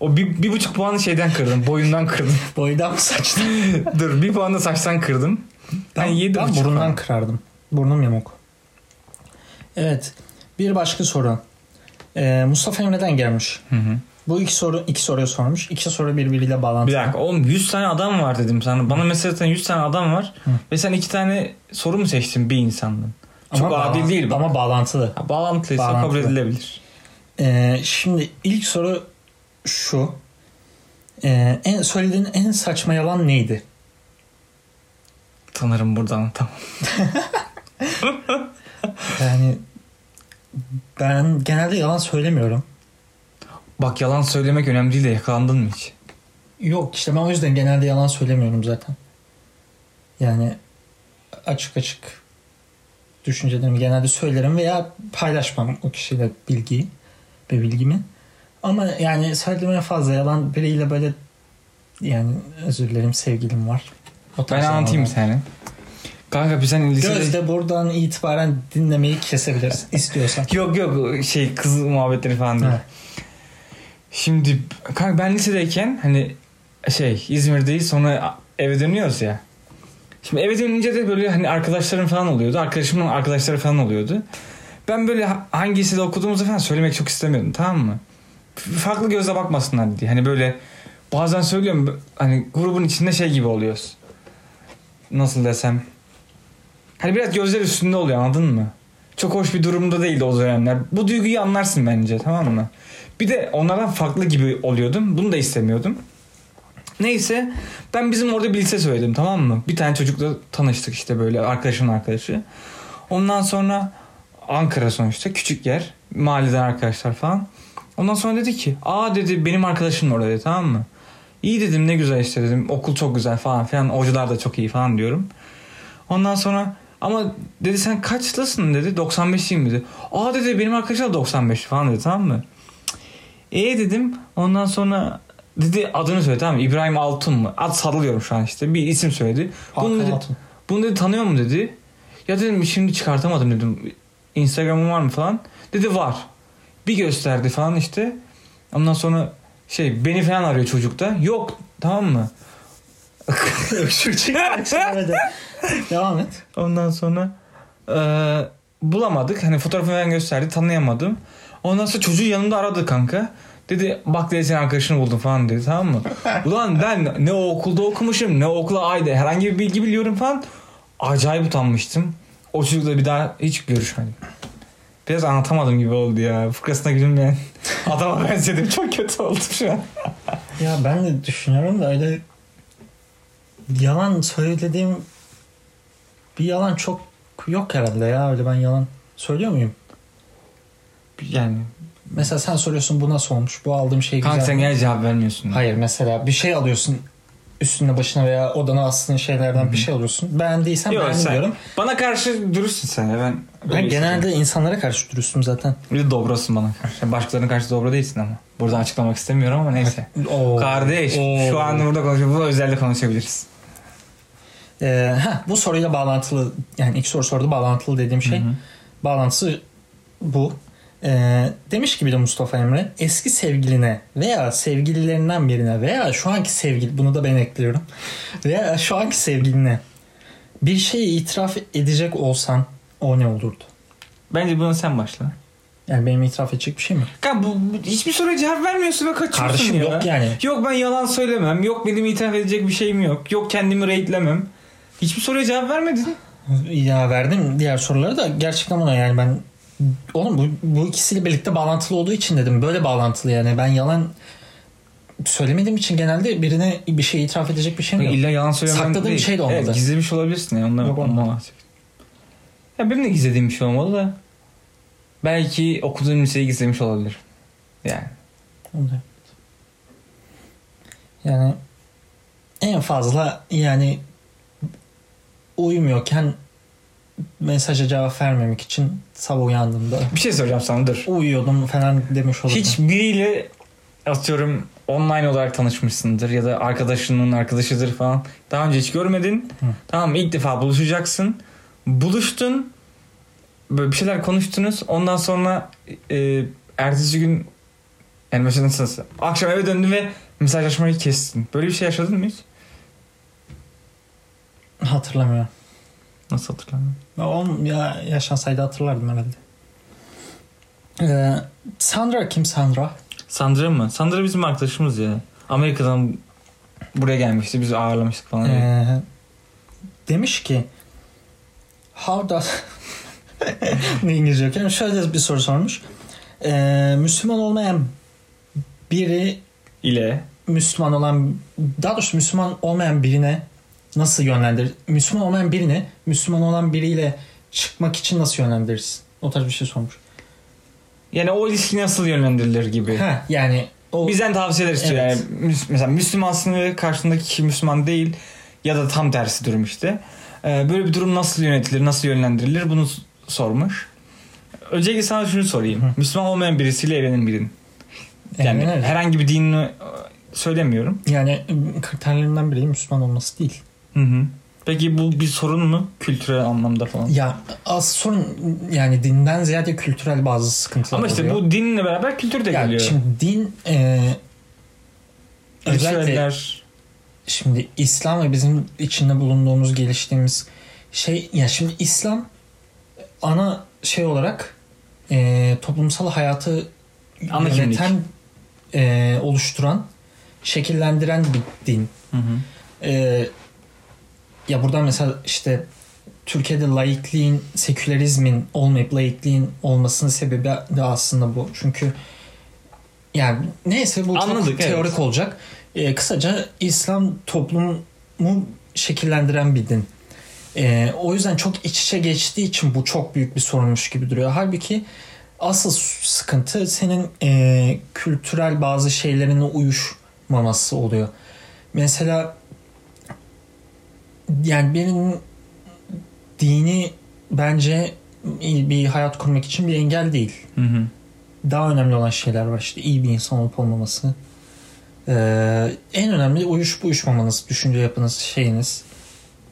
Speaker 2: O bir, bir buçuk puanı şeyden kırdım. Boyundan kırdım.
Speaker 1: Boydan mı saçtın?
Speaker 2: Dur bir puanı da saçtan kırdım. Ben,
Speaker 1: Ben,
Speaker 2: yedi
Speaker 1: ben
Speaker 2: buçuk
Speaker 1: burundan
Speaker 2: puan.
Speaker 1: kırardım. Burnum yamuk. Evet. Bir başka soru. Ee, Mustafa Emre'den gelmiş.
Speaker 2: Hı hı.
Speaker 1: Bu iki soru iki soruyu sormuş. İki soru birbiriyle bağlantılı.
Speaker 2: Bir dakika oğlum 100 tane adam var dedim sana. Bana mesela zaten 100 tane adam var.
Speaker 1: Hı.
Speaker 2: Ve sen iki tane soru mu seçtin bir insandan? Çok
Speaker 1: Ama
Speaker 2: adil değil bu.
Speaker 1: Ama bağlantılı.
Speaker 2: Ha, bağlantılıysa kabul
Speaker 1: Bağlantılı.
Speaker 2: edilebilir.
Speaker 1: Ee, şimdi ilk soru şu. Ee, en söylediğin en saçma yalan neydi?
Speaker 2: Tanırım buradan tamam.
Speaker 1: Yani ben genelde yalan söylemiyorum.
Speaker 2: Bak yalan söylemek önemli değil de yakalandın mı hiç?
Speaker 1: Yok işte ben o yüzden genelde yalan söylemiyorum zaten. Yani açık açık düşüncelerimi genelde söylerim veya paylaşmam o kişiyle bilgiyi ve bilgimi. Ama yani söylediğim en fazla yalan biriyle böyle yani özür dilerim sevgilim var. O
Speaker 2: Ben anlatayım seni. Kanka biz hani lisede...
Speaker 1: Gözde buradan itibaren dinlemeyi kesebiliriz istiyorsan.
Speaker 2: Yok yok şey kız muhabbetleri falan değil. Şimdi kanka ben lisedeyken hani şey İzmir'deyiz sonra eve dönüyoruz ya. Şimdi eve dönünce de böyle hani arkadaşlarım falan oluyordu. Arkadaşımın arkadaşları falan oluyordu. Ben böyle ha- hangi lisede okuduğumuzu falan söylemek çok istemiyordum tamam mı? Farklı gözle bakmasınlar diye. Hani böyle bazen söylüyorum hani grubun içinde şey gibi oluyoruz. Nasıl desem. Hani biraz gözler üstünde oluyor anladın mı? Çok hoş bir durumda değildi o dönemler. Bu duyguyu anlarsın bence tamam mı? Bir de onlardan farklı gibi oluyordum. Bunu da istemiyordum. Neyse ben bizim orada bir lise söyledim tamam mı? Bir tane çocukla tanıştık işte böyle arkadaşımın arkadaşı. Ondan sonra Ankara sonuçta küçük yer. Mahalleden arkadaşlar falan. Ondan sonra dedi ki aa dedi benim arkadaşım orada dedi tamam mı? İyi dedim ne güzel işte dedim okul çok güzel falan filan hocalar da çok iyi falan diyorum. Ondan sonra ama dedi sen kaçlısın dedi 95'liyim dedi. Aa dedi benim arkadaşım da 95 falan dedi tamam mı? E dedim ondan sonra dedi adını söyle tamam mı? İbrahim Altun mu? Ad sallıyorum şu an işte bir isim söyledi. Bunu
Speaker 1: Hakan
Speaker 2: dedi,
Speaker 1: Altun.
Speaker 2: bunu dedi tanıyor mu dedi. Ya dedim şimdi çıkartamadım dedim. Instagram'ın var mı falan. Dedi var. Bir gösterdi falan işte. Ondan sonra şey beni falan arıyor çocukta. Yok tamam mı?
Speaker 1: Öksürük çekmedi. Devam et.
Speaker 2: Ondan sonra eee, bulamadık. Hani fotoğrafını falan gösterdi. Tanıyamadım. Ondan sonra çocuğu yanımda aradı kanka. Dedi bak dedi senin arkadaşını buldum falan dedi tamam mı? Ulan ben ne o okulda okumuşum ne okula ayda herhangi bir bilgi biliyorum falan. Acayip utanmıştım. O çocukla bir daha hiç görüşmedim. Biraz anlatamadım gibi oldu ya. Fıkrasına gülmeyen adama benzedim. Çok kötü oldu şu an.
Speaker 1: Ya ben de düşünüyorum da öyle yalan söylediğim bir yalan çok yok herhalde ya. Öyle ben yalan söylüyor muyum?
Speaker 2: Yani
Speaker 1: Mesela sen soruyorsun bu nasıl olmuş? Bu aldığım şey güzel.
Speaker 2: kanka sen gel cevap vermiyorsun.
Speaker 1: Hayır mesela bir şey alıyorsun üstüne başına veya odana astığın şeylerden bir şey alıyorsun. Beğendiysen
Speaker 2: Yok,
Speaker 1: beğendim
Speaker 2: sen-
Speaker 1: diyorum.
Speaker 2: Bana karşı dürüstsün sen ya. Ben,
Speaker 1: Ben genelde insanlara karşı dürüstüm zaten.
Speaker 2: Bir de dobrasın bana karşı. Başkalarına karşı dobra değilsin ama. Buradan açıklamak istemiyorum ama neyse.
Speaker 1: Oo.
Speaker 2: Kardeş
Speaker 1: Oo.
Speaker 2: şu an burada konuşuyoruz. Bu özelde konuşabiliriz.
Speaker 1: Ee, heh, bu soruyla bağlantılı yani ilk soru sordu bağlantılı dediğim şey. Bağlantısı bu. Ee, demiş ki bir de Mustafa Emre eski sevgiline veya sevgililerinden birine veya şu anki sevgili bunu da ben ekliyorum veya şu anki sevgiline bir şeyi itiraf edecek olsan o ne olurdu?
Speaker 2: Bence bunu sen başla.
Speaker 1: Yani benim itiraf edecek bir şey mi?
Speaker 2: Kanka bu, bu- hiçbir soruya cevap vermiyorsun ve kaçıyorsun
Speaker 1: Kardeşim
Speaker 2: ya.
Speaker 1: yok yani.
Speaker 2: Yok ben yalan söylemem. Yok benim itiraf edecek bir şeyim yok. Yok kendimi rate'lemem. Hiçbir soruya cevap vermedin.
Speaker 1: Ya verdim diğer soruları da gerçekten buna yani ben oğlum bu, bu ikisiyle birlikte bağlantılı olduğu için dedim böyle bağlantılı yani ben yalan söylemediğim için genelde birine bir şey itiraf edecek bir şeyim yok.
Speaker 2: İlla yalan söylemem
Speaker 1: Sakladığın
Speaker 2: değil.
Speaker 1: bir şey de olmadı.
Speaker 2: Evet, gizlemiş olabilirsin ya. Ondan,
Speaker 1: Yok, olmadı.
Speaker 2: Ya benim de gizlediğim bir şey olmalı da. Belki okuduğum liseyi gizlemiş olabilir. Yani.
Speaker 1: Evet. Yani en fazla yani uyumuyorken mesaja cevap vermemek için sabah uyandığımda
Speaker 2: Bir şey soracağım sana dur.
Speaker 1: uyuyordum falan demiş olurdum.
Speaker 2: Hiç biriyle atıyorum online olarak tanışmışsındır ya da arkadaşının arkadaşıdır falan. Daha önce hiç görmedin.
Speaker 1: Hı.
Speaker 2: Tamam ilk defa buluşacaksın. Buluştun. Böyle bir şeyler konuştunuz. Ondan sonra e, ertesi gün yani mesela nasıl akşam eve döndün ve mesajlaşmayı kestin. Böyle bir şey yaşadın mı hiç?
Speaker 1: Hatırlamıyorum.
Speaker 2: Nasıl hatırlamıyorum.
Speaker 1: Ya, oğlum ya yaşansaydı hatırlardım herhalde. Ee, Sandra kim Sandra?
Speaker 2: Sandra mı? Sandra bizim arkadaşımız ya. Amerika'dan buraya gelmişti. Biz ağırlamıştık falan.
Speaker 1: Ee, demiş ki How does ne İngilizce. Yani şöyle bir soru sormuş. Ee, Müslüman olmayan biri
Speaker 2: ile
Speaker 1: Müslüman olan daha doğrusu Müslüman olmayan birine nasıl yönlendirir? Müslüman olmayan birine Müslüman olan biriyle çıkmak için nasıl yönlendirirsin? O tarz bir şey sormuş.
Speaker 2: yani o ilişki nasıl yönlendirilir gibi.
Speaker 1: Ha yani o
Speaker 2: Bizden tavsiyeler istiyor.
Speaker 1: Evet.
Speaker 2: Yani mesela Müslümansın ve karşındaki kişi Müslüman değil ya da tam tersi durum işte. Ee, böyle bir durum nasıl yönetilir, nasıl yönlendirilir bunu sormuş. Öncelikle sana şunu sorayım.
Speaker 1: Hı.
Speaker 2: Müslüman olmayan birisiyle evlenir miydin? Yani
Speaker 1: Evlenirdim.
Speaker 2: herhangi bir dinini e, söylemiyorum.
Speaker 1: yani kriterlerinden biri Müslüman olması değil.
Speaker 2: Hı hı. Peki bu bir sorun mu? Kültürel anlamda falan.
Speaker 1: Ya az sorun yani dinden ziyade kültürel bazı sıkıntılar
Speaker 2: Ama işte
Speaker 1: oluyor.
Speaker 2: bu dinle beraber kültür de
Speaker 1: Ya
Speaker 2: geliyor.
Speaker 1: şimdi din e, özellikle şimdi İslam ve bizim içinde bulunduğumuz geliştiğimiz şey ya şimdi İslam ana şey olarak e, toplumsal hayatı
Speaker 2: Ana
Speaker 1: yöneten e, oluşturan şekillendiren bir din.
Speaker 2: Hı hı.
Speaker 1: Ee, ya buradan mesela işte Türkiye'de laikliğin, sekülerizmin olmayıp laikliğin olmasının sebebi de aslında bu. Çünkü yani neyse bu
Speaker 2: Anladık,
Speaker 1: çok teorik
Speaker 2: evet.
Speaker 1: olacak. Ee, kısaca İslam toplumu şekillendiren bir din. Ee, o yüzden çok iç içe geçtiği için bu çok büyük bir sorunmuş gibi duruyor. Halbuki asıl sıkıntı senin e, kültürel bazı şeylerine uyuşmaması oluyor. Mesela yani benim dini bence bir hayat kurmak için bir engel değil.
Speaker 2: Hı hı.
Speaker 1: Daha önemli olan şeyler var işte iyi bir insan olup olmaması. Ee, en önemli uyuşup uyuşmamanız, düşünce yapınız, şeyiniz.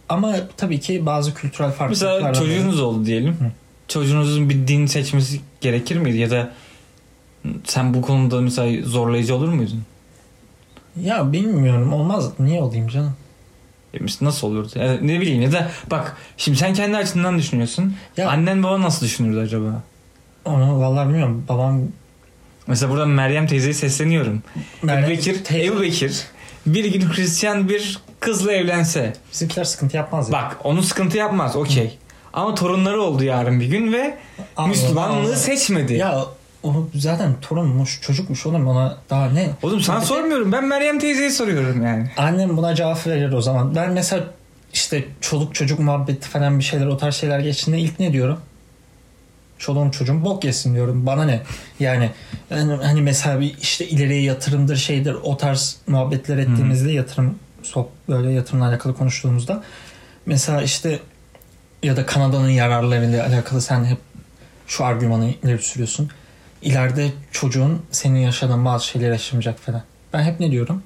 Speaker 1: Ama tabii ki bazı kültürel farklılıklar
Speaker 2: Mesela çocuğunuz oldu diyelim.
Speaker 1: Hı.
Speaker 2: Çocuğunuzun bir din seçmesi gerekir miydi? Ya da sen bu konuda mesela zorlayıcı olur muydun?
Speaker 1: Ya bilmiyorum olmaz. Niye olayım canım?
Speaker 2: Nasıl olurdu? Ya ne bileyim ya da bak şimdi sen kendi açından düşünüyorsun.
Speaker 1: Ya-
Speaker 2: Annen baban nasıl düşünürdü acaba?
Speaker 1: Onu vallahi bilmiyorum. Babam
Speaker 2: Mesela buradan Meryem teyzeye sesleniyorum.
Speaker 1: Meryem
Speaker 2: Ebu Bekir,
Speaker 1: teyze-
Speaker 2: Ebu Bekir bir gün Hristiyan bir kızla evlense.
Speaker 1: bizimkiler sıkıntı yapmaz ya.
Speaker 2: Bak onun sıkıntı yapmaz okey. Ama torunları oldu yarın bir gün ve
Speaker 1: Anladım,
Speaker 2: Müslümanlığı
Speaker 1: anladım.
Speaker 2: seçmedi.
Speaker 1: Ya o zaten torunmuş, çocukmuş oğlum ona daha ne?
Speaker 2: Oğlum sana
Speaker 1: de-
Speaker 2: sormuyorum ben Meryem teyzeye soruyorum yani.
Speaker 1: Annem buna cevap verir o zaman. Ben mesela işte çoluk çocuk muhabbeti falan bir şeyler o tarz şeyler geçtiğinde ilk ne diyorum? Çoluğum çocuğum bok yesin diyorum. Bana ne? Yani yani hani mesela bir işte ileriye yatırımdır şeydir o tarz muhabbetler ettiğimizde yatırım sok böyle yatırımla alakalı konuştuğumuzda mesela işte ya da Kanada'nın yararlarıyla alakalı sen hep şu argümanı ileri sürüyorsun. İleride çocuğun senin yaşadığın bazı şeyleri yaşamayacak falan. Ben hep ne diyorum?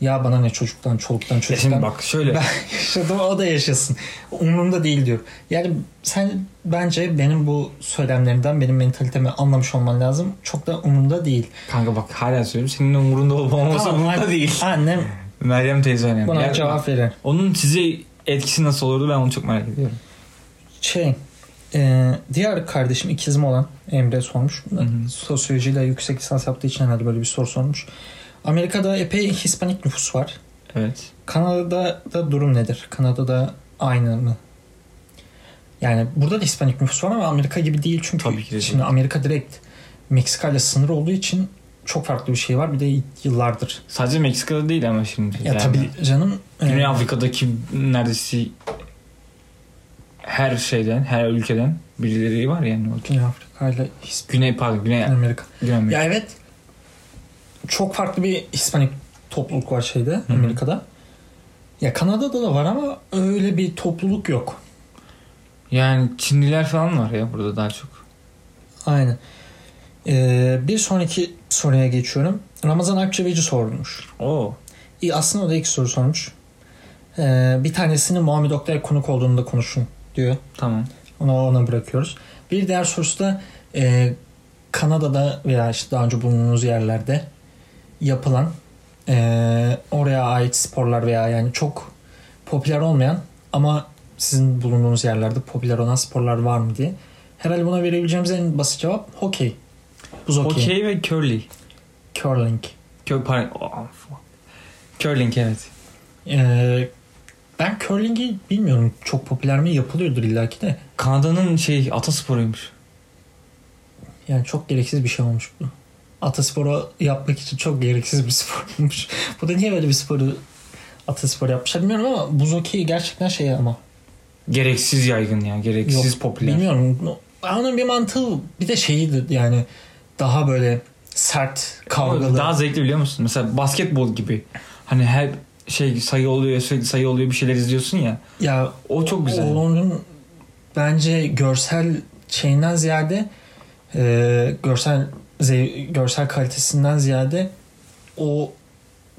Speaker 1: Ya bana ne çocuktan, çoluktan,
Speaker 2: Ya
Speaker 1: çocuktan.
Speaker 2: şimdi bak şöyle.
Speaker 1: Ben yaşadım o da yaşasın. Umurumda değil diyor. Yani sen bence benim bu söylemlerimden benim mentalitemi anlamış olman lazım. Çok da umurumda değil.
Speaker 2: Kanka bak hala söylüyorum senin umurunda olup olması
Speaker 1: Tamam,
Speaker 2: umurunda
Speaker 1: anne-
Speaker 2: değil.
Speaker 1: Annem
Speaker 2: Meryem teyze önemli.
Speaker 1: buna
Speaker 2: Yani
Speaker 1: cevap
Speaker 2: bak,
Speaker 1: verir.
Speaker 2: onun size etkisi nasıl olurdu ben onu çok merak ediyorum.
Speaker 1: Şey, e, diğer kardeşim ikizim olan Emre sormuş.
Speaker 2: Hı hı.
Speaker 1: Sosyolojiyle yüksek lisans yaptığı için herhalde böyle bir soru sormuş. Amerika'da epey Hispanik nüfus var.
Speaker 2: Evet.
Speaker 1: Kanada'da da durum nedir? Kanada'da aynı mı? Yani burada da Hispanik nüfus var ama Amerika gibi değil çünkü
Speaker 2: Tabii ki de
Speaker 1: şimdi
Speaker 2: değil.
Speaker 1: Amerika direkt Meksika ile sınır olduğu için çok farklı bir şey var. Bir de yıllardır.
Speaker 2: Sadece Meksika'da değil ama şimdi.
Speaker 1: Ya
Speaker 2: yani.
Speaker 1: tabii canım.
Speaker 2: Güney
Speaker 1: e,
Speaker 2: Afrika'daki neredeyse her şeyden, her ülkeden birileri var yani. orada.
Speaker 1: Güney Afrika ile
Speaker 2: Güney pardon, Güney,
Speaker 1: Amerika.
Speaker 2: Güney Amerika.
Speaker 1: Ya evet. Çok farklı bir Hispanik topluluk var şeyde
Speaker 2: hı.
Speaker 1: Amerika'da. Ya Kanada'da da var ama öyle bir topluluk yok.
Speaker 2: Yani Çinliler falan var ya burada daha çok.
Speaker 1: Aynen. Ee, bir sonraki soruya geçiyorum. Ramazan Akçeveci sormuş.
Speaker 2: Oo.
Speaker 1: İyi, aslında o da iki soru sormuş. Ee, bir tanesini Muhammed Oktay konuk olduğunda konuşun diyor.
Speaker 2: Tamam.
Speaker 1: Onu ona bırakıyoruz. Bir diğer sorusu da e, Kanada'da veya işte daha önce bulunduğunuz yerlerde yapılan e, oraya ait sporlar veya yani çok popüler olmayan ama sizin bulunduğunuz yerlerde popüler olan sporlar var mı diye. Herhalde buna verebileceğimiz en basit cevap hokey. Buz hokey.
Speaker 2: Hokey ve curling.
Speaker 1: Curling.
Speaker 2: Kö pardon. Oh. Curling evet.
Speaker 1: Ee, ben curling'i bilmiyorum çok popüler mi yapılıyordur illaki de.
Speaker 2: Kanada'nın şey atasporuymuş.
Speaker 1: Yani çok gereksiz bir şey olmuş bu. Atasporu yapmak için çok gereksiz bir spormuş. bu da niye böyle bir sporu ataspor yapmışlar bilmiyorum ama buz hokeyi gerçekten şey ama.
Speaker 2: Gereksiz yaygın ya. Gereksiz
Speaker 1: Yok,
Speaker 2: popüler.
Speaker 1: Bilmiyorum. Onun bir mantığı bir de şeyiydi yani daha böyle sert kavgalı.
Speaker 2: Daha zevkli biliyor musun? Mesela basketbol gibi. Hani her şey sayı oluyor sürekli sayı oluyor bir şeyler izliyorsun ya.
Speaker 1: ya
Speaker 2: O çok güzel.
Speaker 1: Onun bence görsel şeyinden ziyade e, görsel görsel kalitesinden ziyade o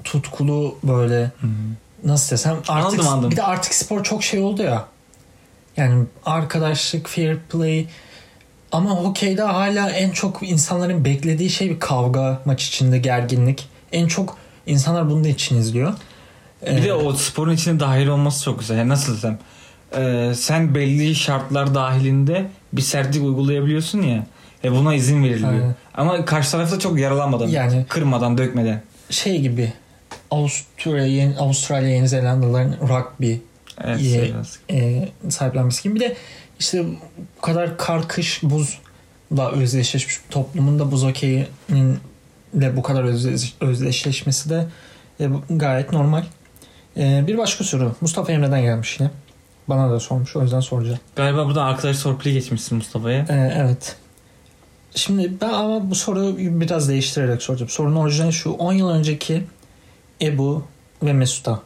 Speaker 1: tutkulu böyle
Speaker 2: Hı hı.
Speaker 1: nasıl desem artık
Speaker 2: Anladım, anladım.
Speaker 1: bir de artık spor çok şey oldu ya. Yani arkadaşlık, fair play ama hokeyde hala en çok insanların beklediği şey bir kavga, maç içinde gerginlik. En çok insanlar bunun için izliyor.
Speaker 2: Bir de o sporun içine dahil olması çok güzel. Yani nasıl desem. Ee, sen belli şartlar dahilinde bir sertlik uygulayabiliyorsun ya. Ve buna izin veriliyor.
Speaker 1: Aynen.
Speaker 2: Ama karşı tarafta çok yaralanmadan.
Speaker 1: Yani-
Speaker 2: Kırmadan, dökmeden.
Speaker 1: şey gibi Avustralya, Yeni, Avustralya, Yeni Zelandalıların rugby
Speaker 2: Evet. Sayılmaz.
Speaker 1: e, sahiplenmesi gibi. Bir de işte bu kadar kar, kış, buzla özdeşleşmiş bir toplumun da buz hokeyinin de bu kadar özdeş- özdeşleşmesi de e, gayet normal. E, bir başka soru. Mustafa Emre'den gelmiş yine. Bana da sormuş. O yüzden soracağım.
Speaker 2: Galiba burada arkadaş torpili geçmişsin Mustafa'ya.
Speaker 1: E, evet. Şimdi ben ama bu soruyu biraz değiştirerek soracağım. Sorunun orijinali şu. 10 yıl önceki Ebu ve Mesut'a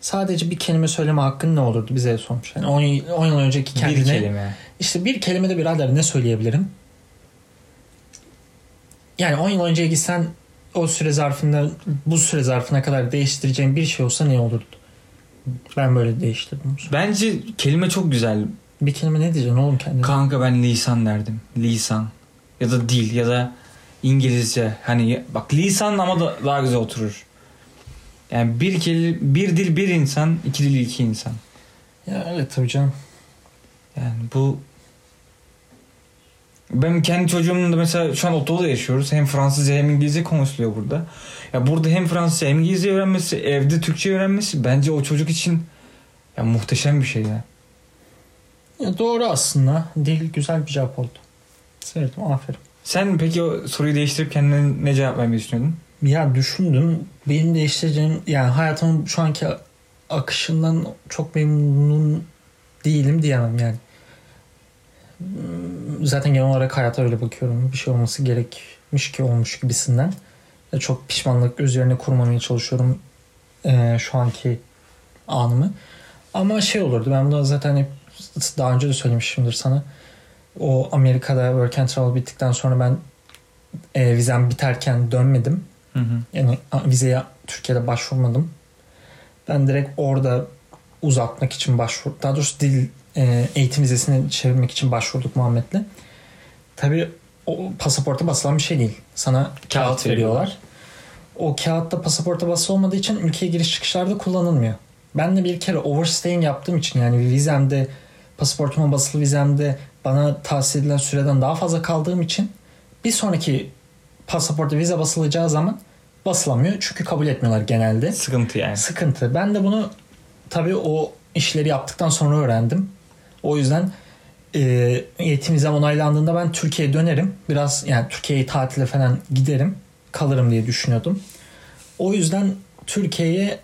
Speaker 1: sadece bir kelime söyleme hakkın ne olurdu bize sormuş. Yani 10, yıl- 10 yıl önceki kendine
Speaker 2: Bir kelime.
Speaker 1: işte bir kelimede birader ne söyleyebilirim? Yani 10 yıl önceye gitsen o süre zarfında bu süre zarfına kadar değiştireceğin bir şey olsa ne olurdu? Ben böyle değiştirdim.
Speaker 2: Bence kelime çok güzel.
Speaker 1: Bir kelime ne diyeceksin oğlum kendine?
Speaker 2: Kanka ben lisan derdim. Lisan. Ya da dil ya da İngilizce. Hani bak lisan ama da daha güzel oturur. Yani bir, kel, bir dil bir insan, iki dil iki insan.
Speaker 1: Ya öyle tabii canım.
Speaker 2: Yani bu ben kendi çocuğumla da mesela şu an Ottawa yaşıyoruz. Hem Fransızca hem İngilizce konuşuluyor burada. Ya burada hem Fransızca hem İngilizce öğrenmesi, evde Türkçe öğrenmesi bence o çocuk için ya muhteşem bir şey ya.
Speaker 1: Ya doğru aslında. Dil güzel bir cevap oldu. Sevdim aferin.
Speaker 2: Sen peki o soruyu değiştirip kendine ne cevap vermeyi düşünüyordun?
Speaker 1: Ya düşündüm. Benim değiştireceğim yani hayatımın şu anki akışından çok memnun değilim diyemem yani. Zaten genel olarak hayata öyle bakıyorum. Bir şey olması gerekmiş ki olmuş gibisinden. Ya Çok pişmanlık üzerine kurmamaya çalışıyorum eee, şu anki anımı. Ama şey olurdu ben bunu zaten hep daha önce de söylemişimdir sana. O Amerika'da work and travel bittikten sonra ben e, vizem biterken dönmedim.
Speaker 2: Hı hı.
Speaker 1: Yani vizeye Türkiye'de başvurmadım. Ben direkt orada uzatmak için başvur. Daha doğrusu dil e, eğitim vizesini çevirmek için başvurduk Muhammed'le. Tabii o pasaporta basılan bir şey değil. Sana kağıt,
Speaker 2: Kağıt
Speaker 1: veriyorlar.
Speaker 2: veriyorlar.
Speaker 1: O kağıtta pasaporta basılı olmadığı için ülkeye giriş çıkışlarda kullanılmıyor. Ben de bir kere overstaying yaptığım için yani vizemde pasaportuma basılı vizemde bana tahsis edilen süreden daha fazla kaldığım için bir sonraki pasaporta vize basılacağı zaman basılamıyor. Çünkü kabul etmiyorlar genelde.
Speaker 2: Sıkıntı yani.
Speaker 1: Sıkıntı. Ben de bunu tabii o işleri yaptıktan sonra öğrendim. O yüzden e, eğitim vizem onaylandığında ben Türkiye'ye dönerim. Biraz yani Türkiye'ye tatile falan giderim. Kalırım diye düşünüyordum. O yüzden Türkiye'ye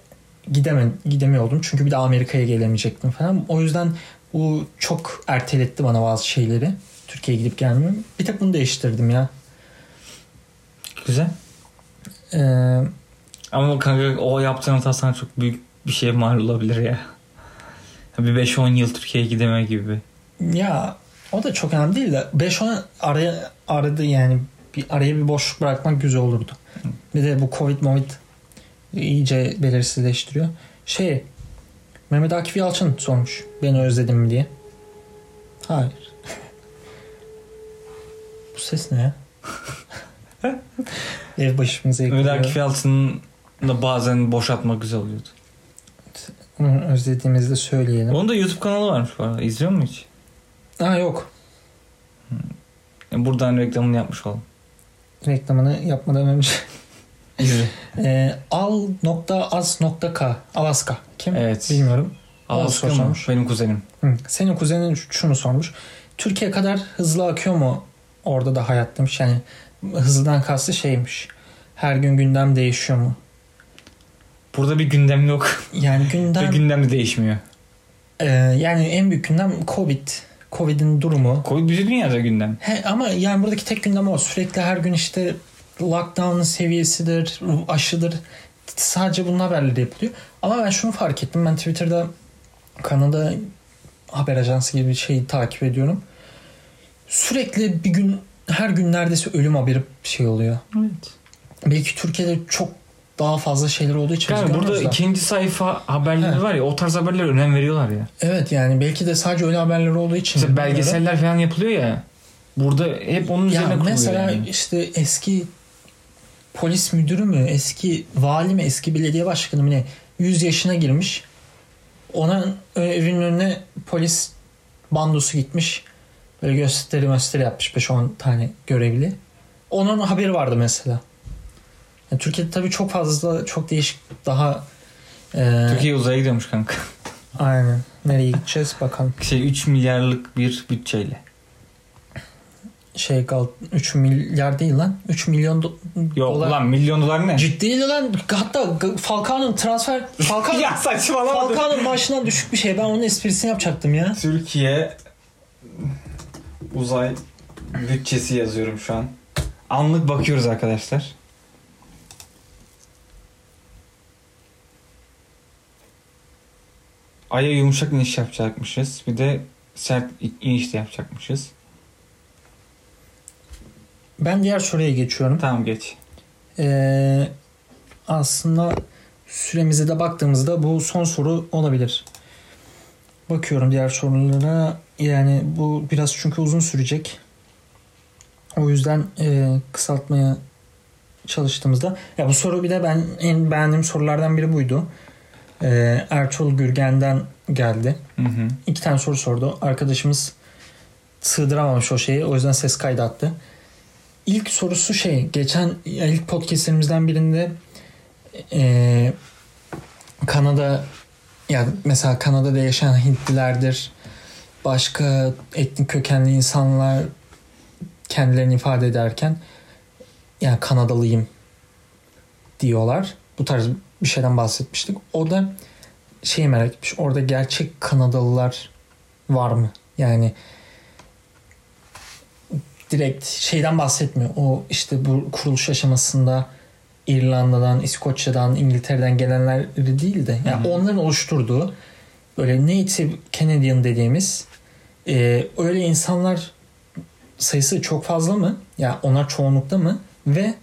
Speaker 1: gidemem, gidemiyordum. Çünkü bir de Amerika'ya gelemeyecektim falan. O yüzden bu çok erteletti bana bazı şeyleri. Türkiye'ye gidip gelmem. Bir tek bunu değiştirdim ya.
Speaker 2: Güzel.
Speaker 1: Ee,
Speaker 2: Ama kanka o yaptığın hata sana çok büyük bir şeye mal olabilir ya. Bir 5-10 yıl Türkiye'ye gideme gibi.
Speaker 1: Ya o da çok önemli değil de 5-10 araya aradı yani bir araya bir boşluk bırakmak güzel olurdu. Bir de bu Covid Movid iyice belirsizleştiriyor. Şey Mehmet Akif Yalçın sormuş. Beni özledin mi diye. Hayır. bu ses ne ya? Ev başımıza
Speaker 2: Mehmet
Speaker 1: yıkılıyor.
Speaker 2: Akif Yalçın'ın da bazen boşaltmak güzel oluyordu.
Speaker 1: Onu özlediğimizde söyleyelim.
Speaker 2: Onun da YouTube kanalı varmış bu arada. İzliyor musun hiç?
Speaker 1: Ha yok.
Speaker 2: Buradan reklamını yapmış olalım.
Speaker 1: Reklamını yapmadan önce
Speaker 2: İzle.
Speaker 1: Ee, al.az.k Alaska. Kim?
Speaker 2: Evet.
Speaker 1: Bilmiyorum.
Speaker 2: Alaska mı?
Speaker 1: sormuş.
Speaker 2: Benim kuzenim.
Speaker 1: Hı. Senin kuzenin şunu sormuş. Türkiye kadar hızlı akıyor mu orada da hayat demiş. Yani hızlıdan kastı şeymiş. Her gün gündem değişiyor mu?
Speaker 2: Burada bir gündem yok.
Speaker 1: Yani
Speaker 2: Ve
Speaker 1: gündem
Speaker 2: gündem de değişmiyor.
Speaker 1: e, yani en büyük gündem Covid. Covid'in durumu.
Speaker 2: Covid bütün dünyada gündem.
Speaker 1: He, ama yani buradaki tek gündem o. Sürekli her gün işte lockdown seviyesidir, aşıdır. Sadece bunun haberleri yapılıyor. Ama ben şunu fark ettim. Ben Twitter'da Kanada haber ajansı gibi bir şeyi takip ediyorum. Sürekli bir gün her gün neredeyse ölüm haberi şey oluyor.
Speaker 2: Evet.
Speaker 1: Belki Türkiye'de çok daha fazla şeyler olduğu için
Speaker 2: Yani burada
Speaker 1: da.
Speaker 2: ikinci sayfa haberleri
Speaker 1: He.
Speaker 2: var ya o tarz haberlere önem veriyorlar ya.
Speaker 1: Evet yani belki de sadece öyle haberleri olduğu için.
Speaker 2: İşte belgeseller falan yapılıyor ya. Burada hep onun üzerine
Speaker 1: Ya
Speaker 2: kuruluyor
Speaker 1: mesela
Speaker 2: yani.
Speaker 1: işte eski polis müdürü mü, eski vali mi, eski belediye başkanı mı ne 100 yaşına girmiş. Ona evinin önüne polis bandosu gitmiş. Böyle gösteri gösteri yapmış 5-10 tane görevli. Onun haberi vardı mesela. Yani Türkiye'de tabii çok fazla çok değişik daha e,
Speaker 2: Türkiye uzaya gidiyormuş kanka.
Speaker 1: aynen nereye gideceğiz bakalım.
Speaker 2: Şey 3 milyarlık bir bütçeyle.
Speaker 1: Şey kal 3 milyar değil lan 3 milyon do-
Speaker 2: Yok
Speaker 1: dolar.
Speaker 2: lan milyon dolar ne?
Speaker 1: Ciddi lan. Hatta Falcao'nun transfer Falcao
Speaker 2: ya saçmalama.
Speaker 1: Falcao'nun maaşından düşük bir şey. Ben onun esprisini yapacaktım ya.
Speaker 2: Türkiye uzay bütçesi yazıyorum şu an. Anlık bakıyoruz arkadaşlar. Ay'a yumuşak iniş yapacakmışız. Bir de sert iniş de yapacakmışız.
Speaker 1: Ben diğer soruya geçiyorum.
Speaker 2: Tamam geç.
Speaker 1: Ee, aslında süremize de baktığımızda bu son soru olabilir. Bakıyorum diğer sorulara. Yani bu biraz çünkü uzun sürecek. O yüzden e, kısaltmaya çalıştığımızda ya bu soru bir de ben en beğendiğim sorulardan biri buydu. Ee, Ertuğrul Gürgen'den geldi.
Speaker 2: Hı hı.
Speaker 1: İki tane soru sordu. Arkadaşımız sığdıramamış o şeyi. O yüzden ses kaydı attı. İlk sorusu şey. Geçen ilk podcastlerimizden birinde e, Kanada yani mesela Kanada'da yaşayan Hintlilerdir. Başka etnik kökenli insanlar kendilerini ifade ederken yani Kanadalıyım diyorlar. Bu tarz bir şeyden bahsetmiştik. O da şeyi merak etmiş. Orada gerçek Kanadalılar var mı? Yani direkt şeyden bahsetmiyor. O işte bu kuruluş aşamasında İrlanda'dan, İskoçya'dan, İngiltere'den gelenleri değil de yani
Speaker 2: Hı hı.
Speaker 1: onların oluşturduğu böyle native Canadian dediğimiz e, öyle insanlar sayısı çok fazla mı? Ya yani onlar çoğunlukta mı? Ve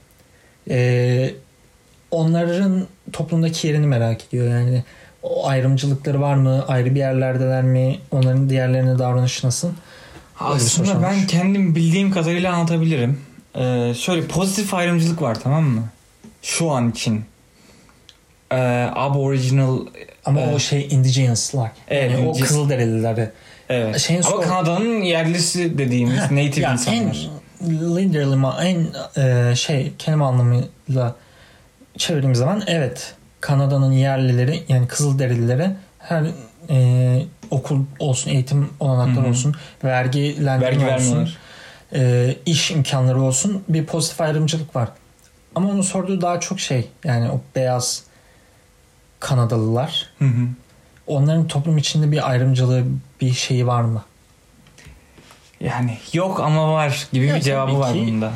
Speaker 1: e, onların toplumdaki yerini merak ediyor. Yani o ayrımcılıkları var mı? Ayrı bir yerlerdeler mi? Onların diğerlerine davranışı nasıl?
Speaker 2: Aslında ben kendim bildiğim kadarıyla anlatabilirim. Ee, şöyle pozitif ayrımcılık var tamam mı? Şu an için. Ee, aboriginal
Speaker 1: Ama o
Speaker 2: Evet.
Speaker 1: şey indigenours'lar.
Speaker 2: Evet,
Speaker 1: yani o
Speaker 2: indigenous-
Speaker 1: Kızılderilileri.
Speaker 2: evet.
Speaker 1: Şeyin
Speaker 2: Ama Kanada'nın yerlisi dediğimiz native
Speaker 1: ya
Speaker 2: insanlar.
Speaker 1: En literally ma- en e, şey kelime anlamıyla çevirdiğim zaman evet Kanada'nın yerlileri yani Kızılderilileri her e, okul olsun, eğitim olanakları olsun, vergilendirme
Speaker 2: Vergi
Speaker 1: olsun, e, iş imkanları olsun bir pozitif ayrımcılık var. Ama onun sorduğu daha çok şey yani o beyaz Kanadalılar
Speaker 2: Hı hı.
Speaker 1: onların toplum içinde bir ayrımcılığı bir şeyi var mı?
Speaker 2: Yani yok ama var gibi
Speaker 1: Ya
Speaker 2: bir cevabı var bunda.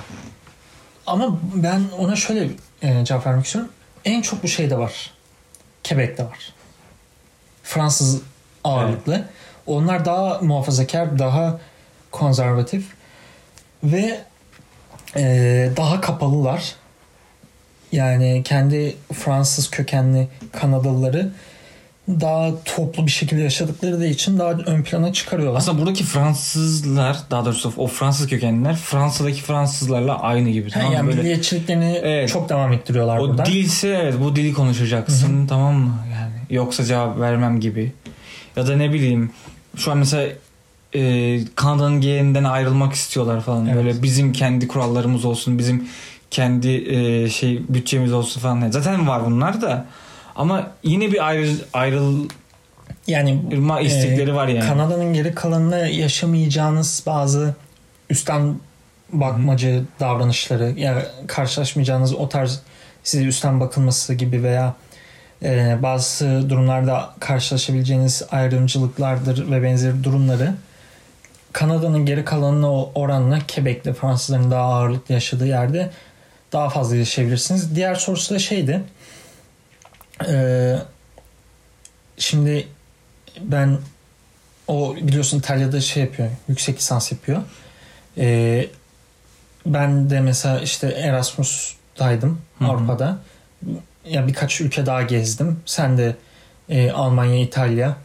Speaker 1: Ama ben ona şöyle e, cevap vermek istiyorum. En çok bu şeyde var. Quebec'te var. Fransız ağırlıklı. Onlar daha muhafazakar, daha konservatif ve e, daha kapalılar. Yani kendi Fransız kökenli Kanadalıları daha toplu bir şekilde yaşadıkları da için daha ön plana çıkarıyorlar.
Speaker 2: Aslında buradaki Fransızlar daha doğrusu o Fransız kökenliler Fransa'daki Fransızlarla aynı gibi. Tamam
Speaker 1: yani
Speaker 2: Böyle
Speaker 1: milliyetçiliklerini
Speaker 2: Evet.
Speaker 1: çok devam ettiriyorlar
Speaker 2: o
Speaker 1: burada.
Speaker 2: dilse evet bu dili konuşacaksın tamam mı? Yani yoksa cevap vermem gibi. Ya da ne bileyim şu an mesela e, Kanada'nın geyiğinden ayrılmak istiyorlar falan.
Speaker 1: Evet.
Speaker 2: Böyle bizim kendi kurallarımız olsun, bizim kendi e, şey bütçemiz olsun falan. Zaten var bunlar da. Ama yine bir ayrı, ayrılma
Speaker 1: Yani
Speaker 2: istekleri
Speaker 1: Ee,
Speaker 2: var yani.
Speaker 1: Kanada'nın geri kalanında yaşamayacağınız bazı üstten bakmacı davranışları ya karşılaşmayacağınız o tarz size üstten bakılması gibi veya e, bazı durumlarda karşılaşabileceğiniz ayrımcılıklardır ve benzeri durumları Kanada'nın geri kalanına oranla Quebec'te Fransızların daha ağırlıklı yaşadığı yerde daha fazla yaşayabilirsiniz. Diğer sorusu da şeydi. E, şimdi ben o biliyorsun İtalya'da şey yapıyor. Yüksek lisans yapıyor. Ee, ben de mesela işte Erasmus'taydım
Speaker 2: Hı hı.
Speaker 1: Avrupa'da. Ya birkaç ülke daha gezdim. Sen de e, Almanya, İtalya,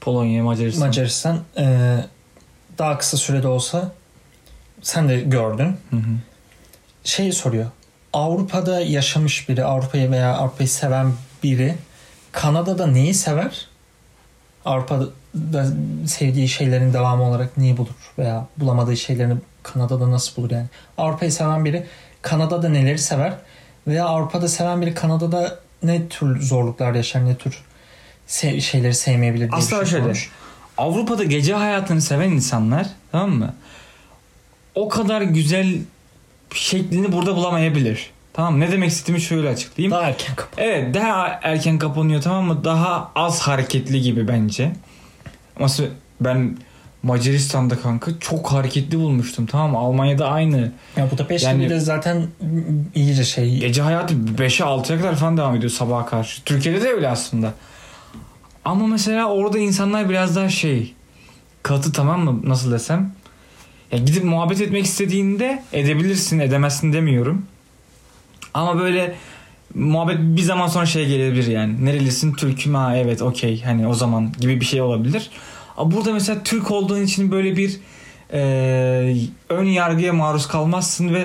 Speaker 2: Polonya, Macaristan.
Speaker 1: Macaristan e, daha kısa sürede olsa sen de gördün.
Speaker 2: Hı hı.
Speaker 1: Şey soruyor. Avrupa'da yaşamış biri, Avrupa'yı veya Avrupa'yı seven biri Kanada'da neyi sever? Avrupa'da sevdiği şeylerin devamı olarak neyi bulur? Veya bulamadığı şeylerini Kanada'da nasıl bulur yani? Avrupa'yı seven biri Kanada'da neleri sever? Veya Avrupa'da seven biri Kanada'da ne tür zorluklar yaşar, ne tür se- şeyleri sevmeyebilir diye şey
Speaker 2: şöyle.
Speaker 1: sormuş.
Speaker 2: Avrupa'da gece hayatını seven insanlar tamam mı? O kadar güzel şeklini burada bulamayabilir. Tamam? Ne demek istediğimi şöyle açıklayayım.
Speaker 1: Daha erken kapat.
Speaker 2: Evet daha erken kapanıyor tamam mı? Daha az hareketli gibi bence. Mesela ben Macaristan'da kanka çok hareketli bulmuştum tamam mı? Almanya'da aynı.
Speaker 1: Ya Budapest
Speaker 2: yani,
Speaker 1: de zaten iyice şey
Speaker 2: Gece hayatı 5'e 6'ya kadar falan devam ediyor sabaha karşı. Türkiye'de de öyle aslında. Ama mesela orada insanlar biraz daha şey katı tamam mı nasıl desem. Ya gidip muhabbet etmek istediğinde edebilirsin edemezsin demiyorum. Ama böyle muhabbet bir zaman sonra şey gelebilir yani. Nerelisin Türk'üm ha evet okey hani o zaman gibi bir şey olabilir. Burada mesela Türk olduğun için böyle bir e, ön yargıya maruz kalmazsın ve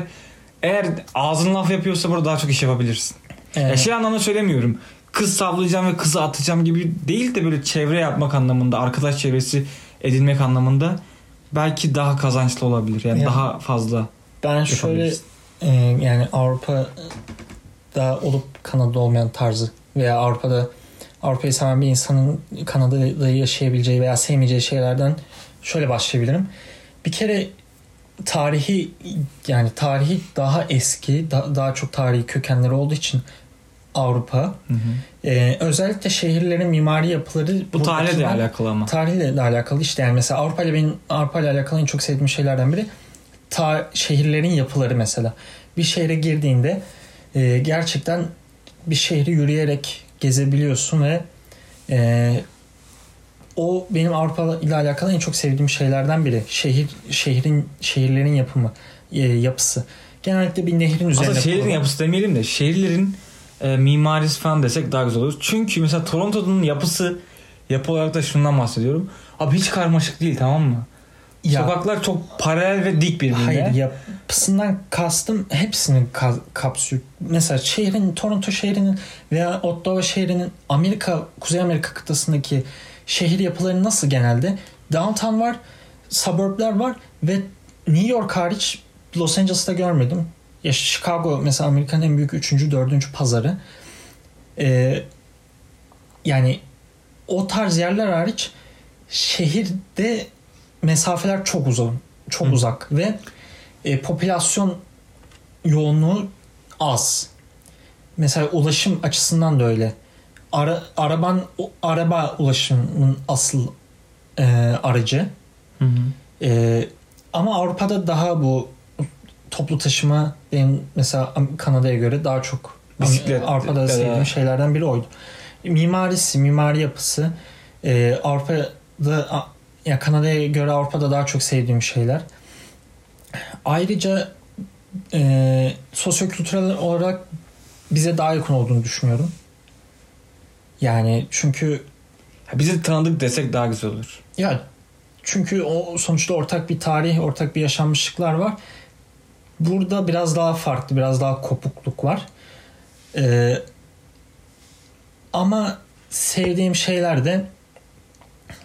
Speaker 2: Eğer ağzın laf yapıyorsa burada daha çok iş yapabilirsin.
Speaker 1: Ee,
Speaker 2: Ya şey anlamda söylemiyorum. Kız savlayacağım ve kızı atacağım gibi değil de böyle çevre yapmak anlamında, arkadaş çevresi edinmek anlamında belki daha kazançlı olabilir. Yani
Speaker 1: Ya.
Speaker 2: daha fazla
Speaker 1: ben şöyle e, yani Avrupa'da olup Kanada'da olmayan tarzı veya Avrupa'da Avrupa'yı seven bir insanın Kanada'da yaşayabileceği veya sevmeyeceği şeylerden şöyle başlayabilirim. Bir kere tarihi yani tarihi daha eski, da- daha çok tarihi kökenleri olduğu için Avrupa
Speaker 2: Hı hı.
Speaker 1: e, özellikle şehirlerin mimari yapıları
Speaker 2: Bu tarihle de alakalı ama.
Speaker 1: Tarihle de alakalı işte yani mesela Avrupa ile benim Avrupa ile alakalı en çok sevdiğim şeylerden biri ta şehirlerin yapıları mesela. Bir şehre girdiğinde e, gerçekten bir şehri yürüyerek gezebiliyorsun ve e, o benim Avrupa ile alakalı en çok sevdiğim şeylerden biri. Şehir şehrin şehirlerin yapımı, e, yapısı. Genellikle bir nehrin üzerine
Speaker 2: Aslında şehrin yapısı demeyelim de şehirlerin e, mimarisi falan desek daha güzel olur. Çünkü mesela Toronto'nun yapısı yapı olarak da şundan bahsediyorum. Abi hiç karmaşık değil tamam mı?
Speaker 1: Ya-
Speaker 2: Sokaklar çok paralel ve dik birbirine.
Speaker 1: Hayır yapısından kastım hepsini ka- kapsıyor. Mesela şehrin Toronto şehrinin veya Ottawa şehrinin Amerika Kuzey Amerika kıtasındaki şehir yapıları nasıl genelde? Downtown var, suburbler var ve New York hariç Los Angeles'ta görmedim. Ya Chicago mesela Amerika'nın en büyük 3. 4. pazarı. Ee, yani o tarz yerler hariç şehirde mesafeler çok uzak. Çok
Speaker 2: Hı.
Speaker 1: uzak ve e, popülasyon yoğunluğu az. Mesela ulaşım açısından da öyle. Ara, araban araba ulaşımının asıl e, aracı.
Speaker 2: Hı hı.
Speaker 1: E, ama Avrupa'da daha bu toplu taşıma benim mesela Kanada'ya göre daha çok
Speaker 2: Bisiklet
Speaker 1: Avrupa'da
Speaker 2: ya da-
Speaker 1: sevdiğim şeylerden biri oydu. Mimarisi, mimari yapısı e, Avrupa'da ya Kanada'ya göre Avrupa'da daha çok sevdiğim şeyler. Ayrıca e, sosyokültürel olarak bize daha yakın olduğunu düşünüyorum. Yani çünkü
Speaker 2: Bizi tanıdık desek daha güzel olur.
Speaker 1: ya çünkü o sonuçta ortak bir tarih, ortak bir yaşanmışlıklar var. Burada biraz daha farklı, biraz daha kopukluk var. Ee, ama sevdiğim şeyler de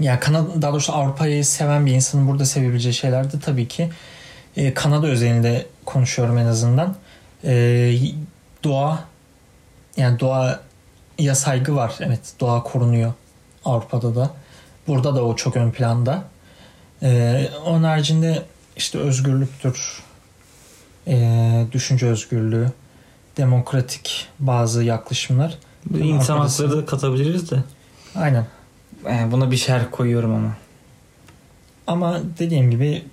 Speaker 1: ya Kanada, daha doğrusu Avrupa'yı seven bir insanın burada sevebileceği şeyler de tabii ki e, Kanada özelinde konuşuyorum en azından. E, doğa yani doğaya saygı var. Evet doğa korunuyor Avrupa'da da. Burada da o çok ön planda. Ee, onun haricinde işte özgürlüktür, ee, düşünce özgürlüğü, demokratik bazı yaklaşımlar.
Speaker 3: İnsan
Speaker 1: Avrupa'da-
Speaker 3: hakları da katabiliriz de.
Speaker 1: Aynen.
Speaker 2: Yani buna bir şerh koyuyorum ama.
Speaker 1: Ama dediğim gibi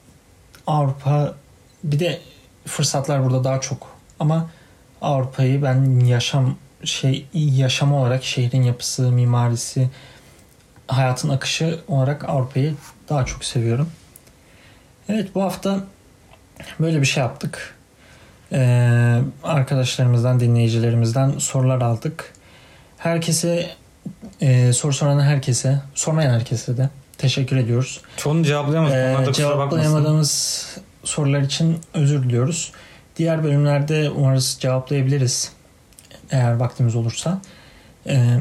Speaker 1: Avrupa bir de fırsatlar burada daha çok. Ama Avrupa'yı ben yaşam şey yaşam olarak şehrin yapısı, mimarisi, hayatın akışı olarak Avrupa'yı daha çok seviyorum. Evet bu hafta böyle bir şey yaptık. Ee, arkadaşlarımızdan, dinleyicilerimizden sorular aldık. Herkese e, soru soran herkese, sormayan herkese de teşekkür ediyoruz.
Speaker 2: Çoğunu cevaplayamadık.
Speaker 1: Ee, cevaplayamadığımız sorular için özür diliyoruz. Diğer bölümlerde umarız cevaplayabiliriz. Eğer vaktimiz olursa. Ee,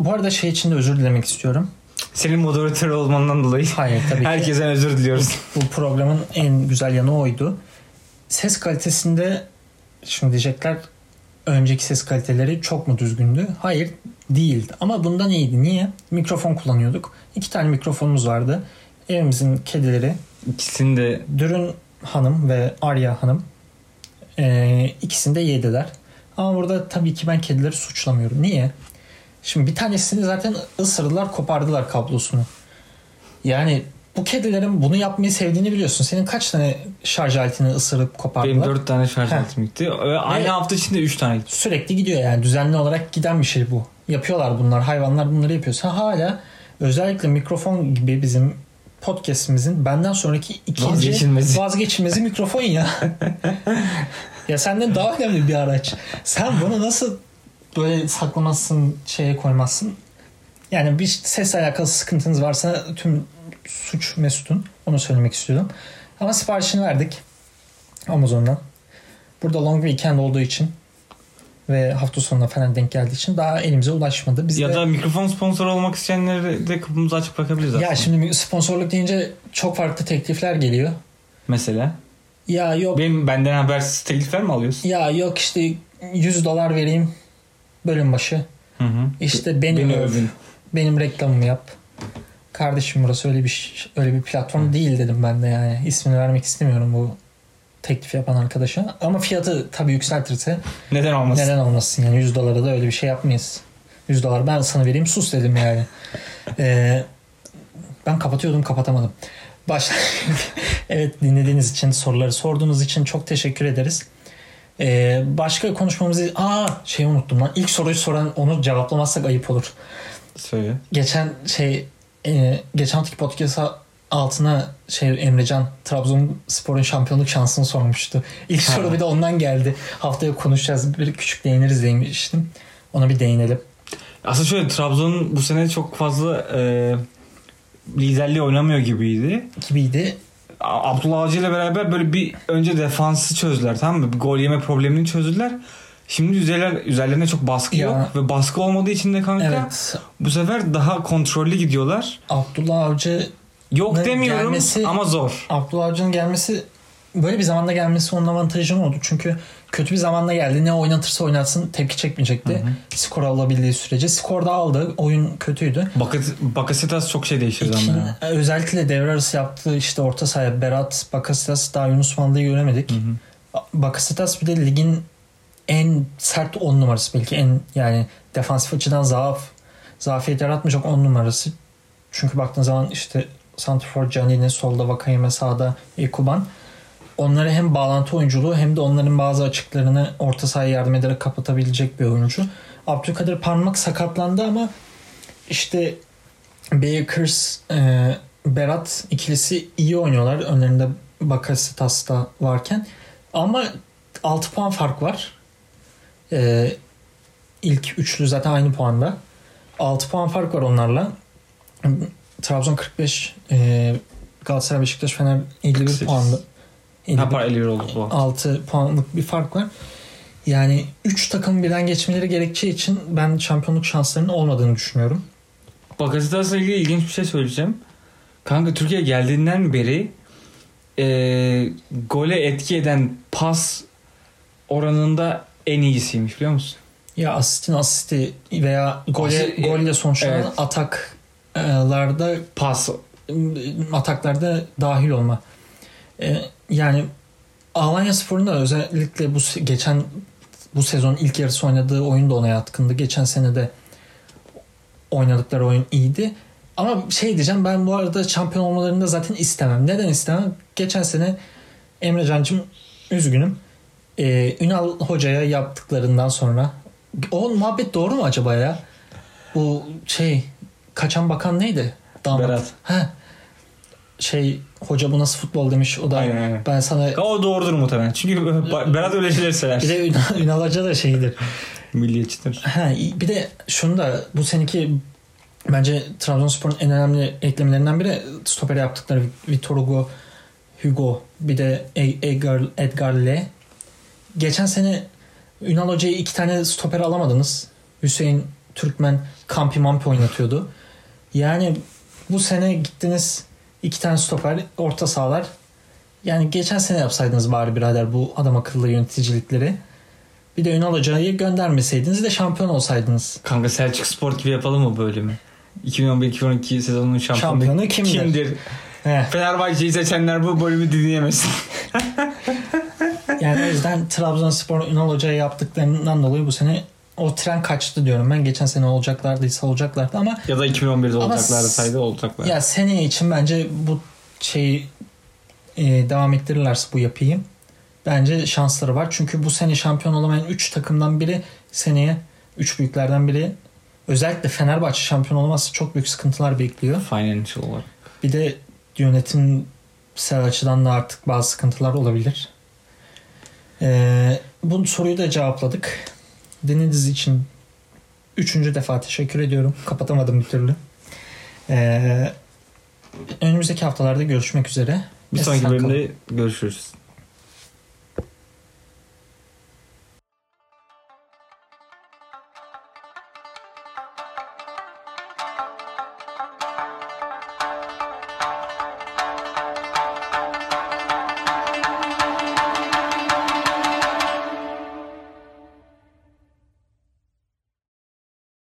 Speaker 1: bu arada şey için de özür dilemek istiyorum.
Speaker 2: Senin moderatör olmandan dolayı
Speaker 1: Hayır tabii ki.
Speaker 2: herkese özür diliyoruz.
Speaker 1: Bu programın en güzel yanı oydu. Ses kalitesinde şimdi diyecekler önceki ses kaliteleri çok mu düzgündü? Hayır değildi. Ama bundan iyiydi. Niye? Mikrofon kullanıyorduk. İki tane mikrofonumuz vardı. Evimizin kedileri
Speaker 2: İkisini de
Speaker 1: Dürün Hanım ve Arya Hanım e, ikisini de yediler. Ama burada tabii ki ben kedileri suçlamıyorum. Niye? Şimdi bir tanesini zaten ısırdılar, kopardılar kablosunu. Yani bu kedilerin bunu yapmayı sevdiğini biliyorsun. Senin kaç tane şarj aletini ısırıp kopardılar?
Speaker 2: benim dört tane şarj aletim gitti. Aynı
Speaker 1: Ve-
Speaker 2: hafta içinde üç tane gitti.
Speaker 1: Sürekli gidiyor yani. Düzenli olarak giden bir şey bu. Yapıyorlar bunlar. Hayvanlar bunları yapıyor. Sen hala özellikle mikrofon gibi bizim podcastimizin benden sonraki ikinci
Speaker 2: Vazgeçilmezi.
Speaker 1: vazgeçilmezi mikrofon ya. ya senden daha önemli bir araç. Sen bunu nasıl böyle saklamazsın, şeye koymazsın? Yani bir sesle alakalı sıkıntınız varsa tüm suç Mesut'un. Onu söylemek istiyordum. Ama siparişini verdik Amazon'dan. Burada long weekend olduğu için ve hafta sonuna falan denk geldiği için daha elimize ulaşmadı. Biz
Speaker 2: ya
Speaker 1: de,
Speaker 2: da mikrofon sponsoru olmak isteyenleri de kapımızı açıp bırakabiliriz aslında.
Speaker 1: ya şimdi sponsorluk deyince çok farklı teklifler geliyor.
Speaker 2: Mesela.
Speaker 1: Ya yok
Speaker 2: Benim benden habersiz teklifler mi alıyorsun?
Speaker 1: ya yok işte 100 dolar vereyim bölüm başı.
Speaker 2: Hı hı.
Speaker 1: İşte beni,
Speaker 2: Beni
Speaker 1: öv, benim reklamımı yap. Kardeşim burası öyle bir öyle bir platform değil dedim ben de yani. İsmini vermek istemiyorum bu teklif yapan arkadaşa. Ama fiyatı tabii yükseltirse
Speaker 2: Neden olmasın?
Speaker 1: neden olmasın yani 100 dolara da öyle bir şey yapmayız. 100 dolar ben sana vereyim sus dedim yani. Ee, ben kapatıyordum kapatamadım. Başla. evet dinlediğiniz için soruları sorduğunuz için çok teşekkür ederiz. Ee, başka konuşmamızı... Aa şey unuttum lan. İlk soruyu soran onu cevaplamazsak ayıp olur.
Speaker 2: Söyle.
Speaker 1: Geçen şey e, geçen haftaki podcast altına şey Emrecan Trabzonspor'un şampiyonluk şansını sormuştu. İlk
Speaker 2: Ha.
Speaker 1: soru bir de ondan geldi. Haftaya konuşacağız. Bir küçük değiniriz demiştim. Ona bir değinelim.
Speaker 2: Aslında şöyle Trabzon bu sene çok fazla e, liderliği oynamıyor gibiydi.
Speaker 1: Gibiydi.
Speaker 2: Abdullah Avcı ile beraber böyle bir önce defansı çözdüler tamam mı? Bir gol yeme problemini çözdüler. Şimdi üzerler, üzerlerine çok baskı
Speaker 1: Ya.
Speaker 2: yok ve baskı olmadığı için de kanka
Speaker 1: Evet.
Speaker 2: bu sefer daha kontrollü gidiyorlar.
Speaker 1: Abdullah Avcı
Speaker 2: Yok demiyorum
Speaker 1: gelmesi-
Speaker 2: ama zor.
Speaker 1: Abdullah Avcı'nın gelmesi böyle bir zamanda gelmesi onun avantajı oldu. Çünkü kötü bir zamanda geldi. Ne oynatırsa oynatsın tepki çekmeyecekti.
Speaker 2: Hı hı.
Speaker 1: Skor alabildiği sürece. Skor da aldı. Oyun kötüydü.
Speaker 2: Bakas, Bakasitas çok şey değiştirdi ama ya.
Speaker 1: özellikle devre arası yaptığı işte orta sahaya Berat, Bakasitas daha Yunus Mallı'yı göremedik.
Speaker 2: Hı hı.
Speaker 1: Bakasitas bir de ligin en sert 10 numarası belki en yani defansif açıdan zaaf zafiyet yaratmayacak 10 numarası. Çünkü baktığın zaman işte Santrfor Canini solda Vakayeme sağda Ekuban. Onları hem bağlantı oyunculuğu hem de onların bazı açıklarını orta sahaya yardım ederek kapatabilecek bir oyuncu. Abdülkadir Parmak sakatlandı ama işte Bakers, e, Berat ikilisi iyi oynuyorlar. Önlerinde Bakasitas da varken. Ama 6 puan fark var. E, ilk üçlü zaten aynı puanda. 6 puan fark var onlarla. Trabzon 45, e, Galatasaray, Beşiktaş, Fener 51
Speaker 2: 48.
Speaker 1: puanda.
Speaker 2: Ha para 51 oldu bu.
Speaker 1: 6 puanlık bir fark var. Yani 3 takım birden geçmeleri gerekeceği için ben şampiyonluk şanslarının olmadığını düşünüyorum.
Speaker 2: Bakasitas'la ilgili ilginç bir şey söyleyeceğim. Kanka Türkiye geldiğinden beri e, gole etki eden pas oranında en iyisiymiş biliyor musun?
Speaker 1: Ya asistin asisti veya gole,
Speaker 2: Asist-
Speaker 1: golle sonuçlanan
Speaker 2: Evet.
Speaker 1: ataklarda
Speaker 2: Pas.
Speaker 1: ataklarda dahil olma. Ee, yani Alanya Spor'un da özellikle bu geçen bu sezon ilk yarısı oynadığı oyun da ona yatkındı. Geçen sene de oynadıkları oyun iyiydi. Ama şey diyeceğim ben bu arada şampiyon olmalarını da zaten istemem. Neden istemem? Geçen sene Emre Can'cım üzgünüm. Ee, Ünal Hoca'ya yaptıklarından sonra o muhabbet doğru mu acaba ya? Bu şey kaçan bakan neydi? Damat.
Speaker 2: Berat.
Speaker 1: Ha. Şey hoca bu nasıl futbol demiş. O da
Speaker 2: Aynen, aynen.
Speaker 1: ben sana
Speaker 2: O doğrudur muhtemelen. Çünkü Berat öyle şeyler sever.
Speaker 1: bir de Ünal, Ünal Hoca da şeydir.
Speaker 2: Milliyetçidir.
Speaker 1: Ha, bir de şunu da bu seneki bence Trabzonspor'un en önemli eklemelerinden biri stopere yaptıkları Vitor Hugo, Hugo bir de E- Edgar, Edgar Le. Geçen sene Ünal Hoca'yı iki tane stoper alamadınız. Hüseyin Türkmen Kampi Mampi oynatıyordu. Yani bu sene gittiniz iki tane stoper, orta sahalar. Yani geçen sene yapsaydınız bari birader bu adam akıllı yöneticilikleri. Bir de Ünal Hoca'yı göndermeseydiniz de şampiyon olsaydınız.
Speaker 2: Kanka Selçuk Spor gibi yapalım mı böyle mi? 2011-2012 sezonunun şampiyonu,
Speaker 1: Şampiyonu kimdir?
Speaker 2: kimdir? Fenerbahçe'yi seçenler bu bölümü dinleyemesin.
Speaker 1: Yani o yüzden Trabzonspor Ünal Hoca'ya yaptıklarından dolayı bu sene o tren kaçtı diyorum ben. Geçen sene olacaklardıysa olacaklardı ama
Speaker 2: ya da 2011'de
Speaker 1: Ama
Speaker 2: olacaklardı saydı olacaklar.
Speaker 1: ya seneye için bence bu şeyi e, devam ettirirlerse bu yapıyı bence şansları var. Çünkü bu sene şampiyon olamayan 3 takımdan biri seneye 3 büyüklerden biri özellikle Fenerbahçe şampiyon olamazsa çok büyük sıkıntılar bekliyor.
Speaker 2: Financial olarak.
Speaker 1: Bir de yönetimsel açıdan da artık bazı sıkıntılar olabilir. Ee, bu soruyu da cevapladık. Dinlediğiniz için üçüncü defa teşekkür ediyorum. Kapatamadım bir türlü. Ee, önümüzdeki haftalarda görüşmek üzere.
Speaker 2: Bir sonraki bölümde görüşürüz.